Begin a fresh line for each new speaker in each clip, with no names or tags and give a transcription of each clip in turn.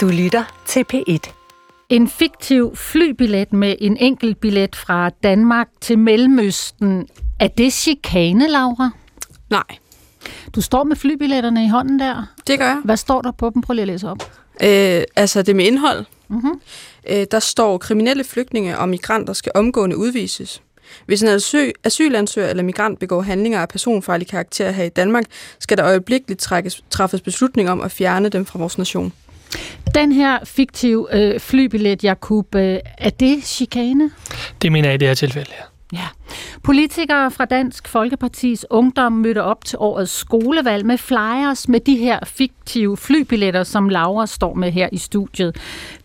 Du lytter til P1.
En fiktiv flybillet med en enkelt billet fra Danmark til Mellemøsten. Er det chikane, Laura?
Nej,
Du står med flybilletterne i hånden der.
det gør jeg.
Hvad står der på dem? Prøv lige at læse op.
Øh, altså det med indhold.
Mhm.
Øh, der står, kriminelle flygtninge og migranter skal omgående udvises. Hvis en asyl, asylansøger eller migrant begår handlinger af personfarlig karakter her i Danmark, skal der øjeblikkeligt trækkes, træffes beslutning om at fjerne dem fra vores nation.
Den her fiktive øh, flybillet, Jakub, øh, er det chikane?
Det mener jeg i det her tilfælde her.
Ja. Politikere fra Dansk Folkepartis Ungdom mødte op til årets skolevalg med flyers med de her fiktive flybilletter, som Laura står med her i studiet.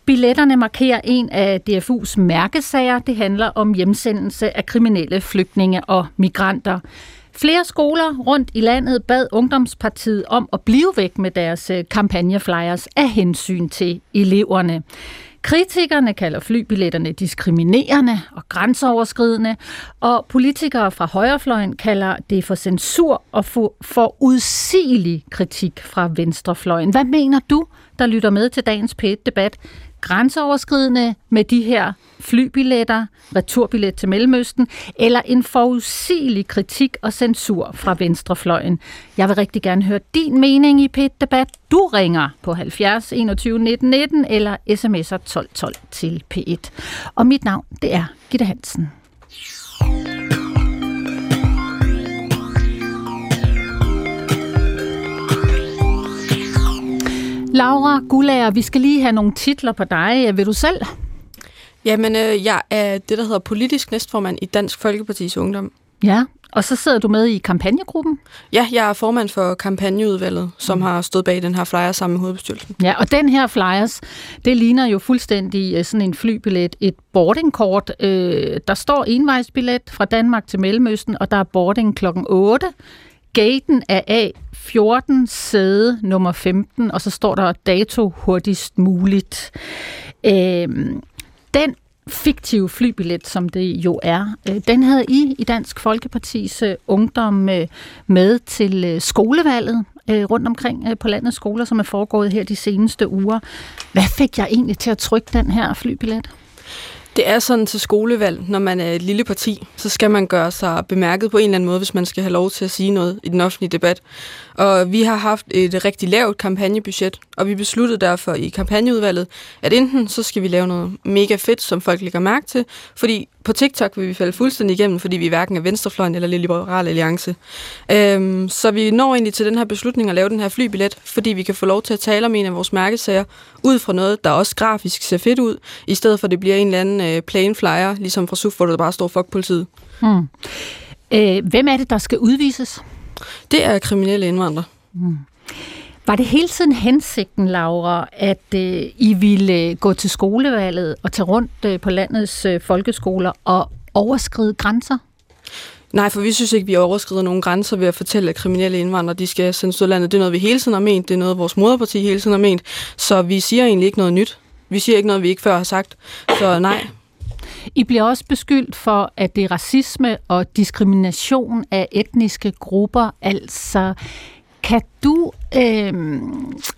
Billetterne markerer en af DFU's mærkesager. Det handler om hjemsendelse af kriminelle flygtninge og migranter. Flere skoler rundt i landet bad Ungdomspartiet om at blive væk med deres øh, kampagneflyers af hensyn til eleverne. Kritikerne kalder flybilletterne diskriminerende og grænseoverskridende, og politikere fra højrefløjen kalder det for censur og for, for udsigelig kritik fra venstrefløjen. Hvad mener du, der lytter med til dagens p debat Grænseoverskridende med de her flybilletter, returbillet til Mellemøsten, eller en forudsigelig kritik og censur fra venstrefløjen. Jeg vil rigtig gerne høre din mening i pet debat Du ringer på 70 21 19 19 eller sms'er 12 12 til P1. Og mit navn, det er Gitte Hansen. Laura Gulager, vi skal lige have nogle titler på dig. Vil du selv?
Jamen, øh, jeg er det, der hedder politisk næstformand i Dansk Folkepartis Ungdom.
Ja, og så sidder du med i kampagnegruppen.
Ja, jeg er formand for kampagneudvalget, som har stået bag den her flyer sammen med hovedbestyrelsen.
Ja, og den her flyers, det ligner jo fuldstændig øh, sådan en flybillet, et boardingkort. Øh, der står envejsbillet fra Danmark til Mellemøsten, og der er boarding klokken 8. Gaten er A14, sæde nummer 15, og så står der dato hurtigst muligt. Øh, den fiktive flybillet, som det jo er, øh, den havde I i Dansk Folkepartis øh, ungdom øh, med til øh, skolevalget øh, rundt omkring øh, på landets skoler, som er foregået her de seneste uger. Hvad fik jeg egentlig til at trykke den her flybillet?
Det er sådan til skolevalg, når man er et lille parti, så skal man gøre sig bemærket på en eller anden måde, hvis man skal have lov til at sige noget i den offentlige debat. Og vi har haft et rigtig lavt kampagnebudget, og vi besluttede derfor i kampagneudvalget, at enten så skal vi lave noget mega fedt, som folk lægger mærke til, fordi på TikTok vil vi falde fuldstændig igennem, fordi vi hverken er venstrefløjen eller liberal alliance. Øhm, så vi når egentlig til den her beslutning at lave den her flybillet, fordi vi kan få lov til at tale om en af vores mærkesager, ud fra noget, der også grafisk ser fedt ud, i stedet for at det bliver en eller anden øh, plain flyer, ligesom fra SUF, hvor der bare står fuck politiet.
Hmm. Øh, hvem er det, der skal udvises?
Det er kriminelle indvandrere.
Var det hele tiden hensigten, Laura, at øh, I ville øh, gå til skolevalget og tage rundt øh, på landets øh, folkeskoler og overskride grænser?
Nej, for vi synes ikke, vi overskrider nogen grænser ved at fortælle, at kriminelle indvandrere de skal sendes ud af landet. Det er noget, vi hele tiden har ment. Det er noget, vores moderparti hele tiden har ment. Så vi siger egentlig ikke noget nyt. Vi siger ikke noget, vi ikke før har sagt. Så nej,
i bliver også beskyldt for, at det er racisme og diskrimination af etniske grupper. Altså, kan du øh,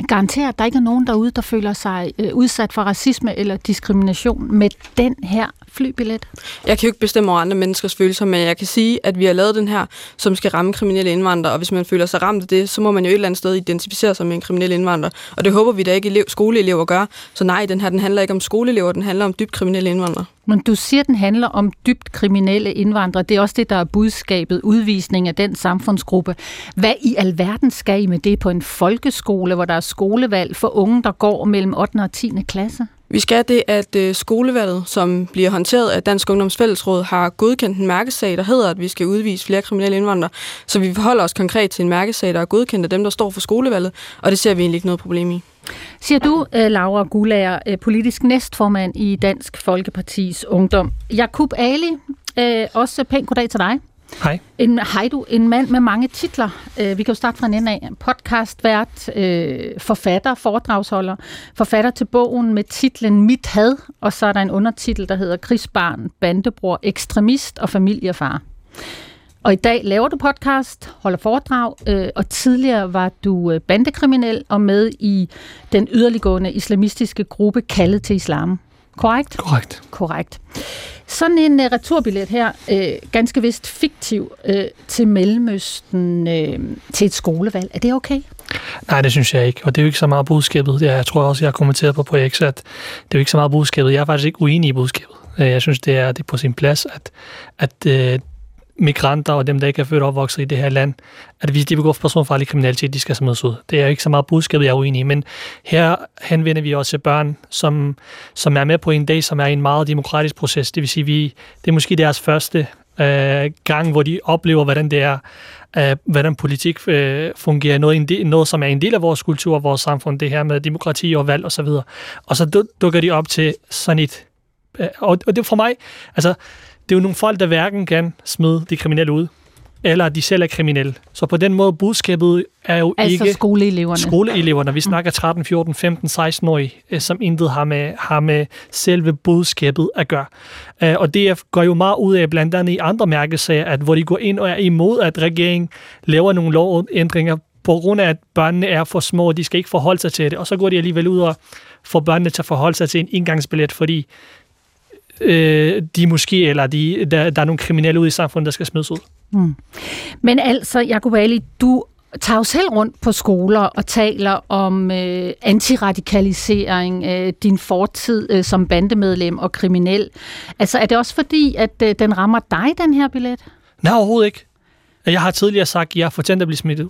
garantere, at der ikke er nogen derude, der føler sig øh, udsat for racisme eller diskrimination med den her flybillet?
Jeg kan jo ikke bestemme over andre menneskers følelser, men jeg kan sige, at vi har lavet den her, som skal ramme kriminelle indvandrere, og hvis man føler sig ramt af det, så må man jo et eller andet sted identificere sig med en kriminel indvandrer. Og det håber vi da ikke elev, skoleelever gør. Så nej, den her den handler ikke om skoleelever, den handler om dybt kriminelle indvandrere.
Men du siger, at den handler om dybt kriminelle indvandrere. Det er også det, der er budskabet, udvisning af den samfundsgruppe. Hvad i alverden skal I med det på en folkeskole, hvor der er skolevalg for unge, der går mellem 8. og 10. klasse?
Vi skal det, at øh, skolevalget, som bliver håndteret af Dansk Ungdoms Fællesråd, har godkendt en mærkesag, der hedder, at vi skal udvise flere kriminelle indvandrere. Så vi forholder os konkret til en mærkesag, der er godkendt af dem, der står for skolevalget, og det ser vi egentlig ikke noget problem i.
Siger du, øh, Laura Gulager, øh, politisk næstformand i Dansk Folkepartis Ungdom. Jakub Ali, også pænt goddag til dig.
Hej.
En, hej du, en mand med mange titler. Øh, vi kan jo starte fra en ende af. Podcastvært, øh, forfatter, foredragsholder, forfatter til bogen med titlen Mit had, og så er der en undertitel, der hedder Krigsbarn, bandebror, ekstremist og familiefar. Og i dag laver du podcast, holder foredrag, øh, og tidligere var du øh, bandekriminel og med i den yderliggående islamistiske gruppe kaldet til islam. Korrekt?
Korrekt.
Korrekt. Sådan en uh, returbillet her, uh, ganske vist fiktiv, uh, til Mellemøsten, uh, til et skolevalg. Er det okay?
Nej, det synes jeg ikke. Og det er jo ikke så meget budskabet. Det jeg tror også, jeg har kommenteret på på X, at det er jo ikke så meget budskabet. Jeg er faktisk ikke uenig i budskabet. Jeg synes, det er, det er på sin plads, at, at migranter og dem, der ikke er født og opvokset i det her land, at hvis de begår personfarlig kriminalitet, de skal smides ud. Det er jo ikke så meget budskabet, jeg er uenig i, men her henvender vi os til børn, som, som er med på en dag, som er en meget demokratisk proces. Det vil sige, vi, det er måske deres første øh, gang, hvor de oplever, hvordan det er, øh, hvordan politik øh, fungerer. Noget, del, noget, som er en del af vores kultur og vores samfund, det her med demokrati og valg osv. Og, og så dukker de op til sådan et... Øh, og, og det for mig, altså det er jo nogle folk, der hverken kan smide de kriminelle ud, eller at de selv er kriminelle. Så på den måde, budskabet er jo
altså
ikke...
skoleeleverne.
Skoleeleverne. Vi snakker 13, 14, 15, 16-årige, som intet har med, har med selve budskabet at gøre. Uh, og det går jo meget ud af, blandt andet i andre mærkesager, at hvor de går ind og er imod, at regeringen laver nogle lovændringer på grund af, at børnene er for små, og de skal ikke forholde sig til det. Og så går de alligevel ud og får børnene til at forholde sig til en indgangsbillet, fordi øh, de måske, eller de, der, der er nogle kriminelle ude i samfundet, der skal smides ud. Mm.
Men altså, Jacob Ali, du tager jo selv rundt på skoler og taler om øh, antiradikalisering, øh, din fortid øh, som bandemedlem og kriminel. Altså, er det også fordi, at øh, den rammer dig, den her billet?
Nej, overhovedet ikke. Jeg har tidligere sagt, at jeg er fortjent at blive smittet.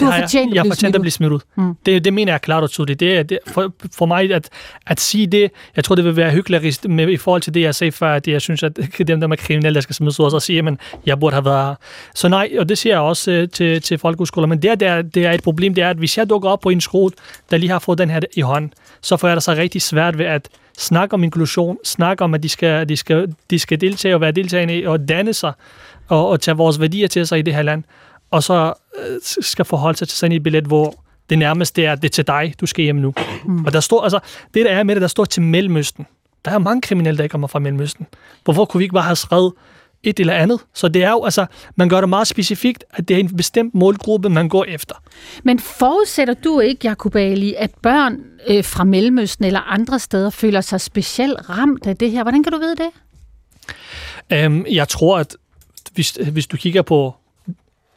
Du har fortjent,
jeg, jeg fortjent at blive smidt ud. Mm. Det, det mener jeg klart og tydeligt. Det, det, for, for mig at, at sige det, jeg tror, det vil være hyggeligt med, i forhold til det, jeg sagde før, at jeg synes, at dem, der er kriminelle, der skal smides ud, og sige, at jeg burde have været Så nej, og det siger jeg også uh, til, til folkeskoler. Men det, der, det er et problem, det er, at hvis jeg dukker op på en skole, der lige har fået den her i hånden, så får jeg det så rigtig svært ved at snakke om inklusion, snakke om, at de skal, de skal, de skal deltage og være deltagende og danne sig og, og tage vores værdier til sig i det her land og så øh, skal forholde sig til sådan et billet, hvor det nærmeste er, at det er til dig, du skal hjem nu. Mm. Og der står, altså, det der er med det, der står til Mellemøsten. Der er mange kriminelle, der kommer fra Mellemøsten. Hvorfor kunne vi ikke bare have skrevet et eller andet. Så det er jo, altså, man gør det meget specifikt, at det er en bestemt målgruppe, man går efter.
Men forudsætter du ikke, Jacob Ali, at børn øh, fra Mellemøsten eller andre steder føler sig specielt ramt af det her? Hvordan kan du vide det?
Øhm, jeg tror, at hvis, hvis du kigger på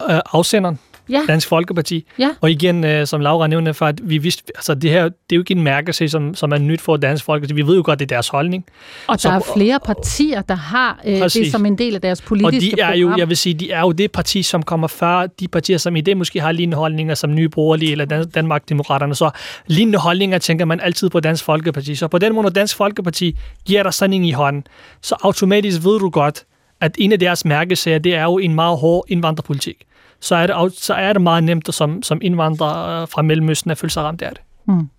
øh, afsenderen, ja. Dansk Folkeparti. Ja. Og igen, øh, som Laura nævnte, for at vi vidste, altså det her, det er jo ikke en mærkesag, som, som er nyt for Dansk Folkeparti. Vi ved jo godt, det er deres holdning.
Og så, der er flere partier, der har øh, det som en del af deres politiske
Og de er
program.
jo, jeg vil sige, de er jo det parti, som kommer før de partier, som i det måske har lignende holdninger, som Nye Borgerlige eller Dan- Danmark-Demokraterne. Så lignende holdninger tænker man altid på Dansk Folkeparti. Så på den måde, når Dansk Folkeparti giver dig sådan en i hånden, så automatisk ved du godt, at en af deres mærkesager, det er jo en meget hård indvandrerpolitik så er det, så er det meget nemt som, som indvandrer øh, fra Mellemøsten at føle sig ramt af det. Mm.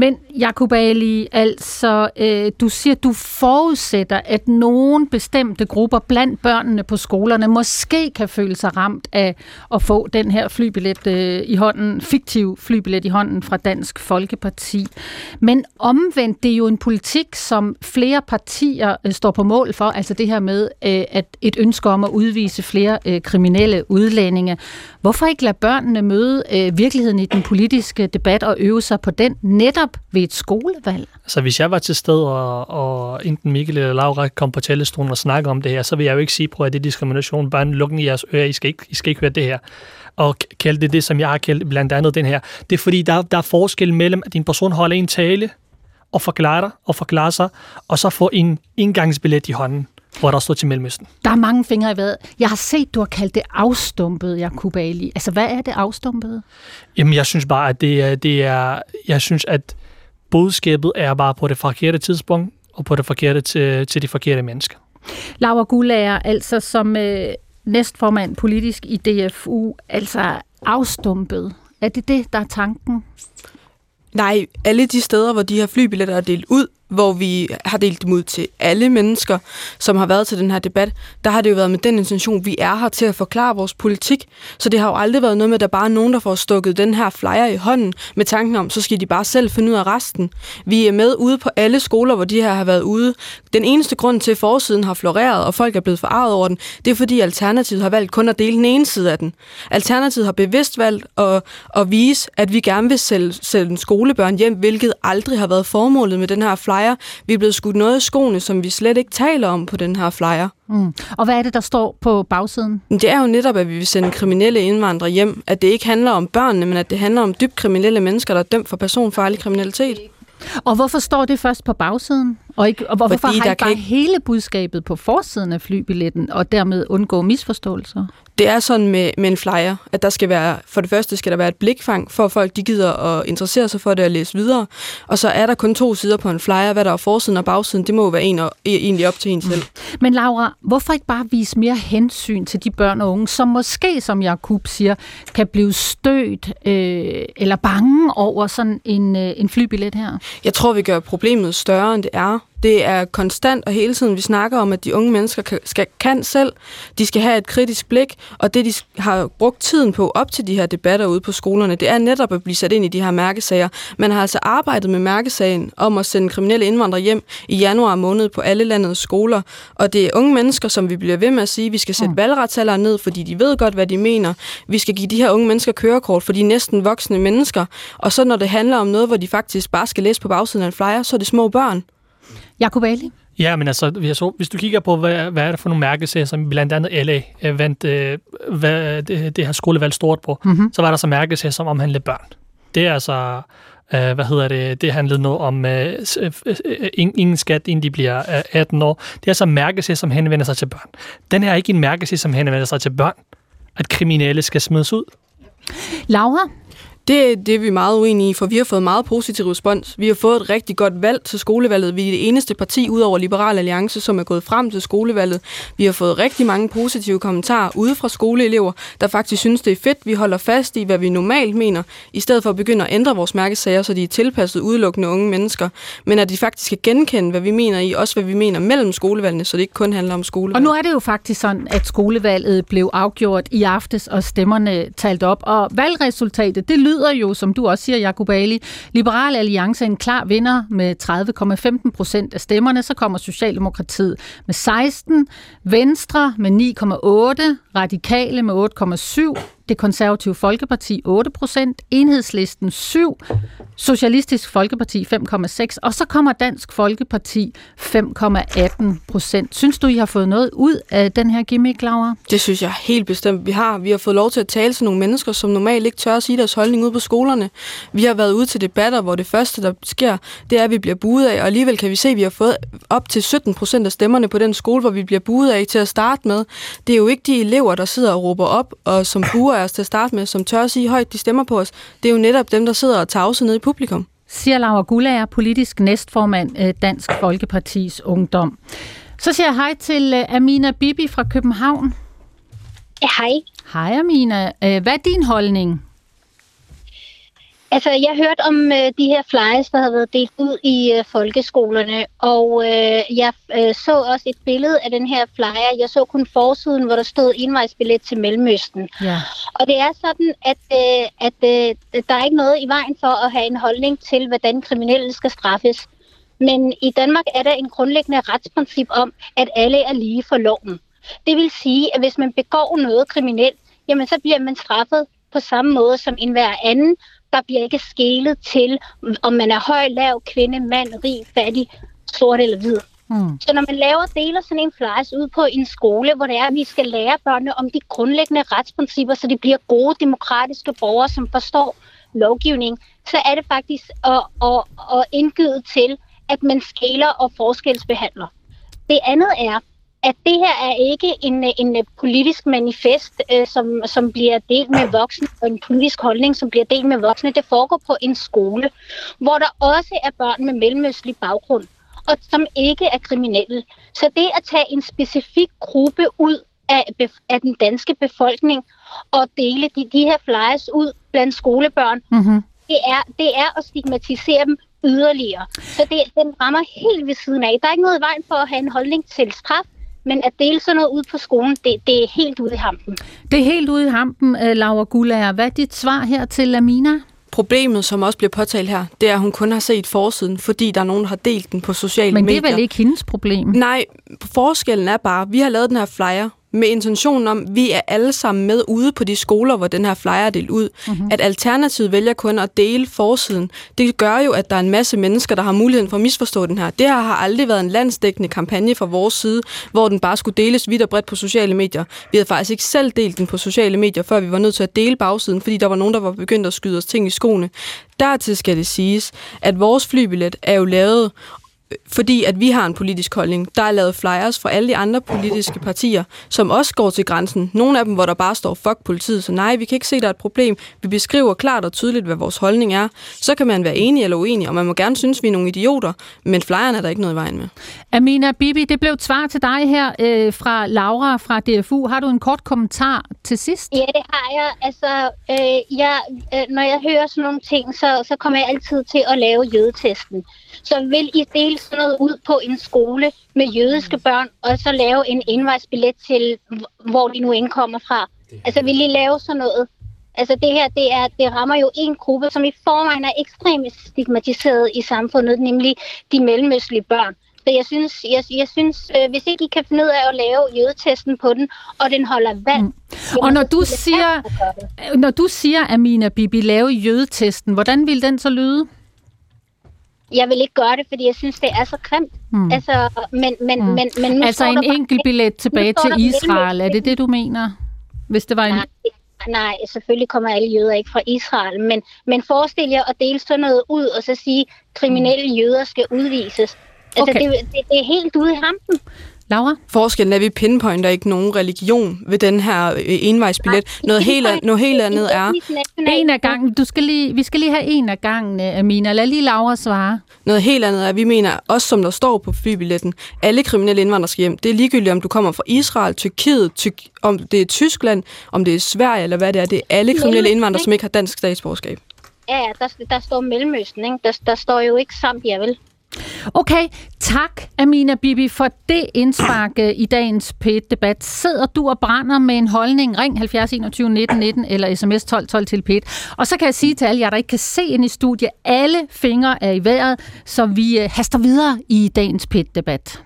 Men Jacob Ali, altså, øh, du siger, du forudsætter, at nogle bestemte grupper blandt børnene på skolerne måske kan føle sig ramt af at få den her flybillet øh, i hånden, fiktiv flybillet i hånden fra Dansk Folkeparti. Men omvendt, det er jo en politik, som flere partier øh, står på mål for, altså det her med øh, at et ønske om at udvise flere øh, kriminelle udlændinge. Hvorfor ikke lade børnene møde øh, virkeligheden i den politiske debat og øve sig på den netop ved et skolevalg?
Altså hvis jeg var til sted, og, og enten Mikkel eller Laura kom på telestolen og snakkede om det her, så vil jeg jo ikke sige prøv at det er diskrimination. Bare lukken i jeres ører, I skal ikke, I skal ikke høre det her og kalde det det, som jeg har kaldt blandt andet den her. Det er fordi, der, der er forskel mellem, at din person holder en tale, og forklarer dig, og forklarer sig, og så får en indgangsbillet i hånden hvor der står til Mellemøsten.
Der er mange fingre i vejret. Jeg har set, du har kaldt det afstumpet, Jakub Ali. Altså, hvad er det afstumpet?
Jamen, jeg synes bare, at det er, det er jeg synes, at budskabet er bare på det forkerte tidspunkt, og på det forkerte til, til de forkerte mennesker.
Laura Gullager, altså som øh, næstformand politisk i DFU, altså afstumpet. Er det det, der er tanken?
Nej, alle de steder, hvor de her flybilletter er delt ud, hvor vi har delt dem ud til alle mennesker, som har været til den her debat, der har det jo været med den intention, vi er her til at forklare vores politik. Så det har jo aldrig været noget med, at der bare er nogen, der får stukket den her flyer i hånden med tanken om, så skal de bare selv finde ud af resten. Vi er med ude på alle skoler, hvor de her har været ude. Den eneste grund til, at forsiden har floreret, og folk er blevet forarvet over den, det er fordi Alternativet har valgt kun at dele den ene side af den. Alternativet har bevidst valgt at, at vise, at vi gerne vil sælge, sælge skolebørn hjem, hvilket aldrig har været formålet med den her flyer. Vi er blevet skudt noget i skoene, som vi slet ikke taler om på den her flyer.
Mm. Og hvad er det, der står på bagsiden?
Det er jo netop, at vi vil sende kriminelle indvandrere hjem. At det ikke handler om børnene, men at det handler om dybt kriminelle mennesker, der er dømt for personfarlig kriminalitet.
Og hvorfor står det først på bagsiden? Og, ikke, og hvorfor Fordi har I bare ikke... hele budskabet på forsiden af flybilletten, og dermed undgå misforståelser?
Det er sådan med, med en flyer, at der skal være, for det første skal der være et blikfang, for at folk de gider at interessere sig for det og læse videre. Og så er der kun to sider på en flyer, hvad der er forsiden og bagsiden, det må jo være en og, egentlig op til en selv.
Mm. Men Laura, hvorfor ikke bare vise mere hensyn til de børn og unge, som måske, som Jakub siger, kan blive stødt øh, eller bange over sådan en, øh, en flybillet her?
Jeg tror, vi gør problemet større, end det er. Det er konstant og hele tiden, vi snakker om, at de unge mennesker kan, skal, kan selv. De skal have et kritisk blik, og det, de har brugt tiden på op til de her debatter ude på skolerne, det er netop at blive sat ind i de her mærkesager. Man har altså arbejdet med mærkesagen om at sende kriminelle indvandrere hjem i januar måned på alle landets skoler, og det er unge mennesker, som vi bliver ved med at sige, at vi skal sætte mm. valgretsalderen ned, fordi de ved godt, hvad de mener. Vi skal give de her unge mennesker kørekort, for de er næsten voksne mennesker. Og så når det handler om noget, hvor de faktisk bare skal læse på bagsiden af en flyer, så er det små børn.
Jakob Ali?
Ja, men altså, så, hvis du kigger på, hvad, hvad er det for nogle mærkesager, som blandt andet LA øh, vandt øh, hvad, det, det her skolevalg stort på, mm-hmm. så var der så mærkesager, som omhandlede børn. Det er altså, øh, hvad hedder det, det handlede noget om øh, øh, øh ingen skat, inden de bliver øh, 18 år. Det er altså mærkesager, som henvender sig til børn. Den her er ikke en mærkesag, som henvender sig til børn, at kriminelle skal smides ud.
Laura,
det, det er vi meget uenige i, for vi har fået meget positiv respons. Vi har fået et rigtig godt valg til skolevalget. Vi er det eneste parti ud over Liberal Alliance, som er gået frem til skolevalget. Vi har fået rigtig mange positive kommentarer ude fra skoleelever, der faktisk synes, det er fedt, vi holder fast i, hvad vi normalt mener, i stedet for at begynde at ændre vores mærkesager, så de er tilpasset udelukkende unge mennesker, men at de faktisk kan genkende, hvad vi mener i, også hvad vi mener mellem skolevalgene, så det ikke kun handler om skolevalg.
Og nu er det jo faktisk sådan, at skolevalget blev afgjort i aftes, og stemmerne talt op, og valgresultatet, det lyder betyder jo, som du også siger, Jacob Ali, Liberal Alliance en klar vinder med 30,15 procent af stemmerne. Så kommer Socialdemokratiet med 16, Venstre med 9,8, Radikale med 8,7, det konservative Folkeparti 8 procent, Enhedslisten 7, Socialistisk Folkeparti 5,6, og så kommer Dansk Folkeparti 5,18 procent. Synes du, I har fået noget ud af den her gimmick, Laura?
Det synes jeg helt bestemt, vi har. Vi har fået lov til at tale til nogle mennesker, som normalt ikke tør at sige deres holdning ud på skolerne. Vi har været ude til debatter, hvor det første, der sker, det er, at vi bliver buet af, og alligevel kan vi se, at vi har fået op til 17 procent af stemmerne på den skole, hvor vi bliver buet af til at starte med. Det er jo ikke de elever, der sidder og råber op, og som buer os til at starte med, som tør at sige højt, de stemmer på os. Det er jo netop dem, der sidder og tavser nede i publikum
siger Laura Gullager, politisk næstformand øh, Dansk Folkepartis Ungdom. Så siger jeg hej til øh, Amina Bibi fra København.
Ja, hej.
Hej Amina. Øh, hvad er din holdning?
Altså, jeg hørte om øh, de her flyers, der havde været delt ud i øh, folkeskolerne, og øh, jeg øh, så også et billede af den her flyer. Jeg så kun forsiden, hvor der stod envejsbillet til Mellemøsten. Ja. Og det er sådan, at, øh, at øh, der er ikke noget i vejen for at have en holdning til, hvordan kriminelle skal straffes. Men i Danmark er der en grundlæggende retsprincip om, at alle er lige for loven. Det vil sige, at hvis man begår noget kriminelt, jamen så bliver man straffet på samme måde som enhver anden, der bliver ikke skælet til, om man er høj, lav, kvinde, mand, rig, fattig, sort eller hvid. Mm. Så når man laver deler sådan en flyers ud på en skole, hvor det er, at vi skal lære børnene om de grundlæggende retsprincipper, så de bliver gode demokratiske borgere, som forstår lovgivning, så er det faktisk at, at, at indgyde til, at man skæler og forskelsbehandler. Det andet er, at det her er ikke en, en politisk manifest, øh, som, som bliver delt med voksne, og en politisk holdning, som bliver delt med voksne. Det foregår på en skole, hvor der også er børn med mellemøstlig baggrund, og som ikke er kriminelle. Så det at tage en specifik gruppe ud af, af den danske befolkning og dele de, de her flyers ud blandt skolebørn, mm-hmm. det er, det er at stigmatisere dem yderligere. Så det, den rammer helt ved siden af. Der er ikke noget i vejen for at have en holdning til straf, men at dele sådan noget ud på skolen, det, det er helt ude i hampen.
Det er helt ude i hampen, øh, Laura Gullager. Hvad er dit svar her til Lamina?
Problemet, som også bliver påtalt her, det er, at hun kun har set forsiden, fordi der er nogen, der har delt den på sociale
Men
medier.
det er vel ikke hendes problem?
Nej, forskellen er bare, at vi har lavet den her flyer med intentionen om, at vi er alle sammen med ude på de skoler, hvor den her flyer er delt ud. Mm-hmm. At Alternativet vælger kun at dele forsiden, det gør jo, at der er en masse mennesker, der har muligheden for at misforstå den her. Det her har aldrig været en landsdækkende kampagne fra vores side, hvor den bare skulle deles vidt og bredt på sociale medier. Vi havde faktisk ikke selv delt den på sociale medier, før vi var nødt til at dele bagsiden, fordi der var nogen, der var begyndt at skyde os ting i skoene. Dertil skal det siges, at vores flybillet er jo lavet fordi at vi har en politisk holdning. Der er lavet flyers fra alle de andre politiske partier, som også går til grænsen. Nogle af dem, hvor der bare står, fuck politiet, så nej, vi kan ikke se, der er et problem. Vi beskriver klart og tydeligt, hvad vores holdning er. Så kan man være enig eller uenig, og man må gerne synes, vi er nogle idioter, men flyeren er der ikke noget i vejen med.
Amina Bibi, det blev et svar til dig her øh, fra Laura fra DFU. Har du en kort kommentar til sidst?
Ja, det har jeg. Altså, øh, jeg, øh, når jeg hører sådan nogle ting, så, så kommer jeg altid til at lave jødetesten. Så vil I dele sådan noget ud på en skole med jødiske mm. børn, og så lave en indvejsbillet til, hvor de nu indkommer fra? Altså, vil I lave sådan noget? Altså, det her, det, er, det rammer jo en gruppe, som i forvejen er ekstremt stigmatiseret i samfundet, nemlig de mellemøstlige børn. Så jeg synes, jeg, jeg synes øh, hvis ikke I kan finde ud af at lave jødetesten på den, og den holder vand... Mm.
Og når du, siger, når du siger, Amina Bibi, lave jødetesten, hvordan vil den så lyde?
Jeg vil ikke gøre det, fordi jeg synes, det er så grimt. Mm. Altså, men, men, mm. men, men
altså en enkelt billet tilbage til Israel, er det det, du mener? Hvis det var en...
Nej, nej, selvfølgelig kommer alle jøder ikke fra Israel, men, men forestil jer at dele sådan noget ud, og så sige, kriminelle jøder skal udvises. Altså, okay. det, det, det er helt ude i hampen.
Laura?
Forskellen er, at vi pinpointer ikke nogen religion ved den her øh, envejsbillet. Noget helt, noget helt andet er...
En af gangen. Du skal lige, vi skal lige have en af gangen, Amina. Lad lige Laura svare.
Noget helt andet er, at vi mener, også som der står på flybilletten, alle kriminelle indvandrere skal hjem. Det er ligegyldigt, om du kommer fra Israel, Tyrkiet, Tyk, om det er Tyskland, om det er Sverige, eller hvad det er. Det er alle kriminelle indvandrere, som ikke har dansk statsborgerskab.
Ja, der, der står Mellemøsten, ikke? Der, der står jo ikke Zambia, vel?
Okay, tak Amina Bibi for det indspark øh, i dagens p debat Sidder du og brænder med en holdning, ring 70 21 19 19 eller sms 12 12 til PET. Og så kan jeg sige til alle jer, der ikke kan se ind i studiet, alle fingre er i vejret, så vi øh, haster videre i dagens p debat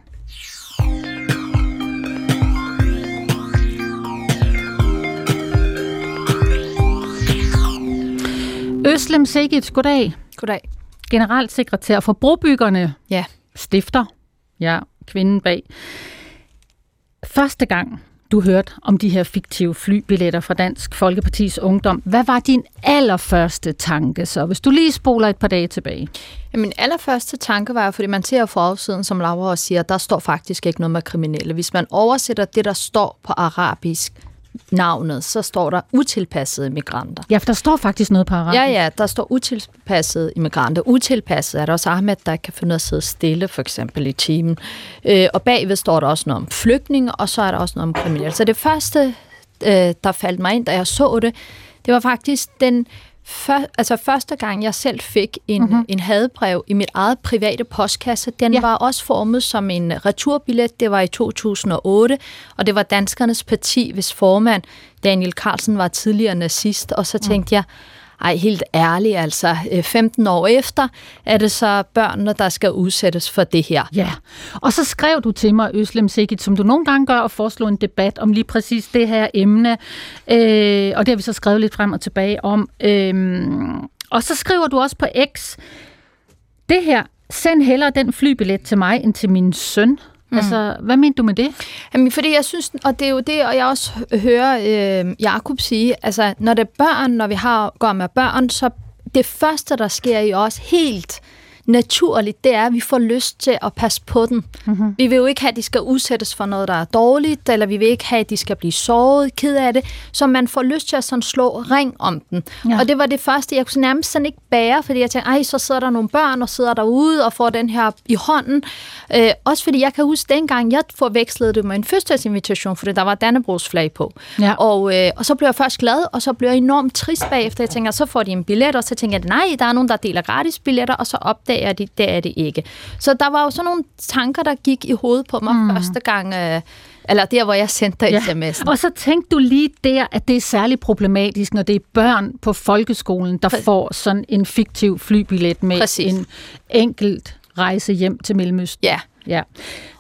Øslem Sigit, goddag.
Goddag
generalsekretær for Brobyggerne.
Ja.
Stifter. Ja, kvinden bag. Første gang, du hørte om de her fiktive flybilletter fra Dansk Folkepartis Ungdom. Hvad var din allerførste tanke så, hvis du lige spoler et par dage tilbage?
Ja, min allerførste tanke var, fordi man ser forsiden, som Laura også siger, der står faktisk ikke noget med kriminelle. Hvis man oversætter det, der står på arabisk, navnet, så står der utilpassede migranter.
Ja, for der står faktisk noget på arabisk.
Ja, ja, der står utilpassede immigranter. Utilpassede er der også Ahmed, der kan finde ud af at sidde stille, for eksempel i timen. Øh, og bagved står der også noget om flygtninge, og så er der også noget om kriminelle. Så det første, øh, der faldt mig ind, da jeg så det, det var faktisk den for, altså første gang, jeg selv fik en, mm-hmm. en hadbrev i mit eget private postkasse, den ja. var også formet som en returbillet. Det var i 2008, og det var Danskernes Parti, hvis formand Daniel Carlsen var tidligere nazist. Og så mm. tænkte mm. jeg, ej, helt ærligt, altså øh, 15 år efter er det så børnene, der skal udsættes for det her.
Ja, og så skrev du til mig, Øslem Sigit, som du nogle gange gør, og foreslå en debat om lige præcis det her emne. Øh, og det har vi så skrevet lidt frem og tilbage om. Øh, og så skriver du også på X, det her, send hellere den flybillet til mig end til min søn. Mm. Altså, hvad mener du med det?
Jamen, fordi jeg synes, og det er jo det, og jeg også hører øh, Jakob sige, altså, når det er børn, når vi har går med børn, så det første, der sker i os helt naturligt, det er, at vi får lyst til at passe på dem. Mm-hmm. Vi vil jo ikke have, at de skal udsættes for noget, der er dårligt, eller vi vil ikke have, at de skal blive såret, ked af det, så man får lyst til at sådan slå ring om den. Ja. Og det var det første, jeg kunne nærmest sådan ikke bære, fordi jeg tænkte, ej, så sidder der nogle børn og sidder derude og får den her i hånden. Øh, også fordi jeg kan huske, dengang jeg forvekslede det med en fødselsdagsinvitation, fordi der var Dannebrogs flag på. Ja. Og, øh, og så blev jeg først glad, og så blev jeg enormt trist bagefter. Jeg tænker, så får de en billet, og så tænker jeg, nej, der er nogen, der deler gratis billetter, og så opdager de, det er det ikke. Så der var jo sådan nogle tanker, der gik i hovedet på mig mm. første gang, øh, eller der, hvor jeg sendte ja. sms'en.
Og så tænkte du lige der, at det er særlig problematisk, når det er børn på folkeskolen, der Præ- får sådan en fiktiv flybillet med Præcis. en enkelt rejse hjem til Mellemøsten.
Ja.
ja.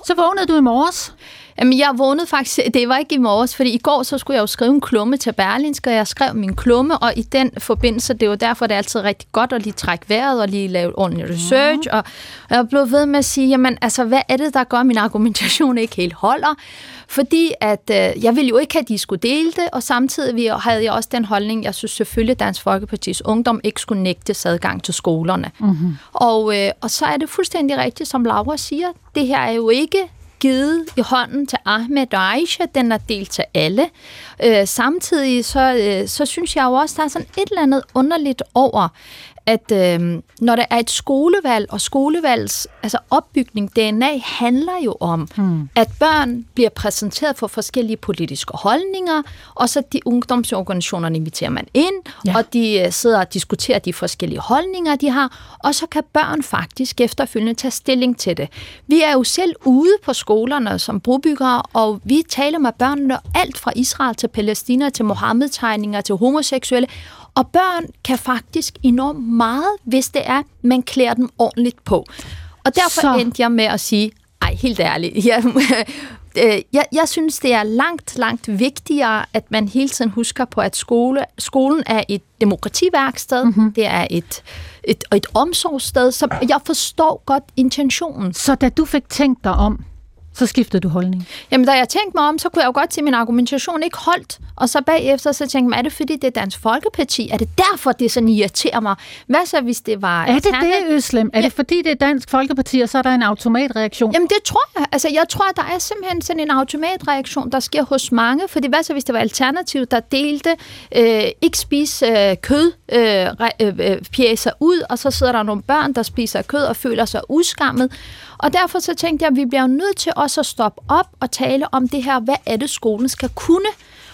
Så vågnede du i morges?
Jamen, jeg vågnede faktisk, det var ikke i morges, fordi i går så skulle jeg jo skrive en klumme til Berlinsk, og jeg skrev min klumme, og i den forbindelse, det er jo derfor, det er altid rigtig godt at lige trække vejret og lige lave ordentlig research, og, og jeg blev ved med at sige, jamen altså, hvad er det, der gør, at min argumentation ikke helt holder? Fordi at øh, jeg ville jo ikke have, at de skulle dele det, og samtidig havde jeg også den holdning, jeg synes selvfølgelig, Dansk Folkepartis Ungdom ikke skulle nægte adgang til skolerne. Mm-hmm. Og, øh, og så er det fuldstændig rigtigt, som Laura siger, det her er jo ikke givet i hånden til Ahmed og Aisha, den er delt til alle. Øh, samtidig så, øh, så synes jeg jo også, der er sådan et eller andet underligt over, at øh, når der er et skolevalg, og skolevalgs altså opbygning, DNA, handler jo om, hmm. at børn bliver præsenteret for forskellige politiske holdninger, og så de ungdomsorganisationerne inviterer man ind, ja. og de øh, sidder og diskuterer de forskellige holdninger, de har, og så kan børn faktisk efterfølgende tage stilling til det. Vi er jo selv ude på skolerne som brobyggere, og vi taler med børnene alt fra Israel til Palæstina, til Mohammed-tegninger, til homoseksuelle, og børn kan faktisk enormt meget, hvis det er, man klæder dem ordentligt på. Og derfor Så. endte jeg med at sige, ej, helt ærligt, jeg, øh, jeg, jeg synes, det er langt, langt vigtigere, at man hele tiden husker på, at skole, skolen er et demokrativærksted, mm-hmm. det er et, et, et omsorgssted, så jeg forstår godt intentionen.
Så da du fik tænkt dig om, så skiftede du holdning?
Jamen, da jeg tænkte mig om, så kunne jeg jo godt se, at min argumentation ikke holdt. Og så bagefter, så tænkte jeg, er det fordi, det er Dansk Folkeparti? Er det derfor, det sådan irriterer mig? Hvad så, hvis det var...
Er det det, Øslem? Er ja. det fordi, det er Dansk Folkeparti, og så er der en automatreaktion?
Jamen, det tror jeg. Altså, jeg tror, der er simpelthen sådan en automatreaktion, der sker hos mange. Fordi hvad så, hvis det var Alternativ, der delte øh, ikke spise øh, kød, øh, øh, øh, pjæser ud, og så sidder der nogle børn, der spiser kød og føler sig udskammet. Og derfor så tænkte jeg, at vi bliver nødt til også at stoppe op og tale om det her, hvad er det, skolen skal kunne.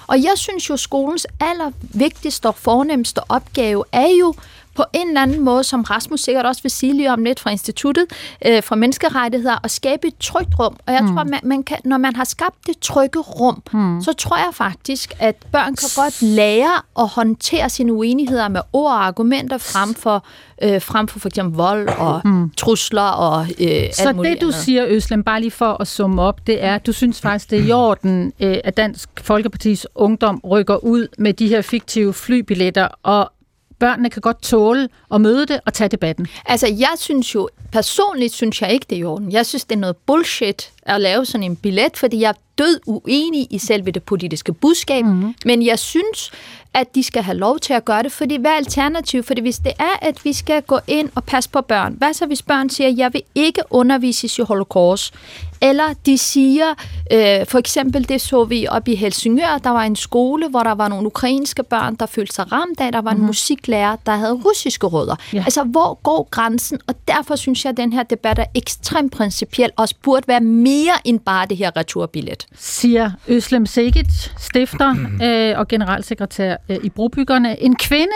Og jeg synes jo, skolens allervigtigste og fornemmeste opgave er jo på en eller anden måde, som Rasmus sikkert også vil sige lige om lidt fra instituttet øh, fra menneskerettigheder, at skabe et trygt rum. Og jeg mm. tror, man, man kan, når man har skabt det trygge rum, mm. så tror jeg faktisk, at børn kan godt lære at håndtere sine uenigheder med ord og argumenter frem for, øh, frem for for eksempel vold og mm. trusler og øh,
Så det, du siger, Øslem, bare lige for at summe op, det er, at du synes faktisk, det er i orden, øh, at Dansk Folkepartis Ungdom rykker ud med de her fiktive flybilletter og børnene kan godt tåle at møde det og tage debatten.
Altså, jeg synes jo, personligt synes jeg ikke, det er i orden. Jeg synes, det er noget bullshit at lave sådan en billet, fordi jeg død uenig i selve det politiske budskab, mm-hmm. men jeg synes, at de skal have lov til at gøre det, fordi hvad er alternativ? Fordi hvis det er, at vi skal gå ind og passe på børn, hvad så hvis børn siger, jeg vil ikke undervises i holocaust, eller de siger, øh, for eksempel det så vi op i Helsingør, der var en skole, hvor der var nogle ukrainske børn, der følte sig ramt af, der var en mm. musiklærer, der havde russiske rødder. Ja. Altså, hvor går grænsen? Og derfor synes jeg, at den her debat er ekstremt principiel, og burde være mere end bare det her returbillet.
Siger Øslem Segic, stifter øh, og generalsekretær øh, i Brobyggerne. En kvinde,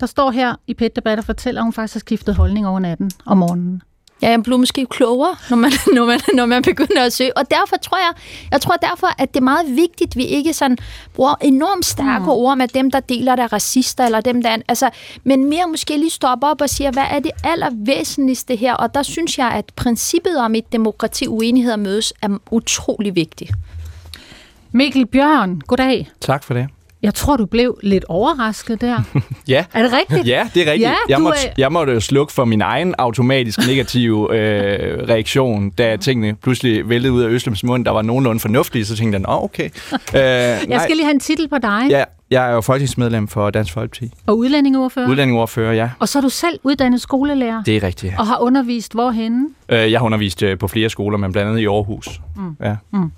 der står her i pet debat og fortæller, at hun faktisk har skiftet holdning over natten om morgenen.
Ja, jeg bliver måske klogere, når man, når, man, når man begynder at søge. Og derfor tror jeg, jeg tror derfor, at det er meget vigtigt, at vi ikke sådan bruger enormt stærke mm. ord med dem, der deler der racister, eller dem, der... Altså, men mere måske lige stoppe op og sige, hvad er det allervæsentligste her? Og der synes jeg, at princippet om et demokrati, uenighed mødes, er utrolig vigtigt.
Mikkel Bjørn, goddag.
Tak for det.
Jeg tror, du blev lidt overrasket der.
ja.
Er det rigtigt?
Ja, det er rigtigt. Ja, jeg, måtte, er... jeg måtte slukke for min egen automatisk negative øh, reaktion, da tingene pludselig væltede ud af Øslems mund, der var nogenlunde fornuftige, så tænkte jeg, åh, okay.
Øh, jeg skal lige have en titel på dig.
Ja, Jeg er jo folketingsmedlem for Dansk Folkeparti.
Og udlændingeordfører?
Udlændingeordfører, ja.
Og så er du selv uddannet skolelærer?
Det er rigtigt, ja.
Og har undervist hvorhenne?
Øh, jeg har undervist øh, på flere skoler, men blandt andet i Aarhus.
Mm.
Ja.
Mm.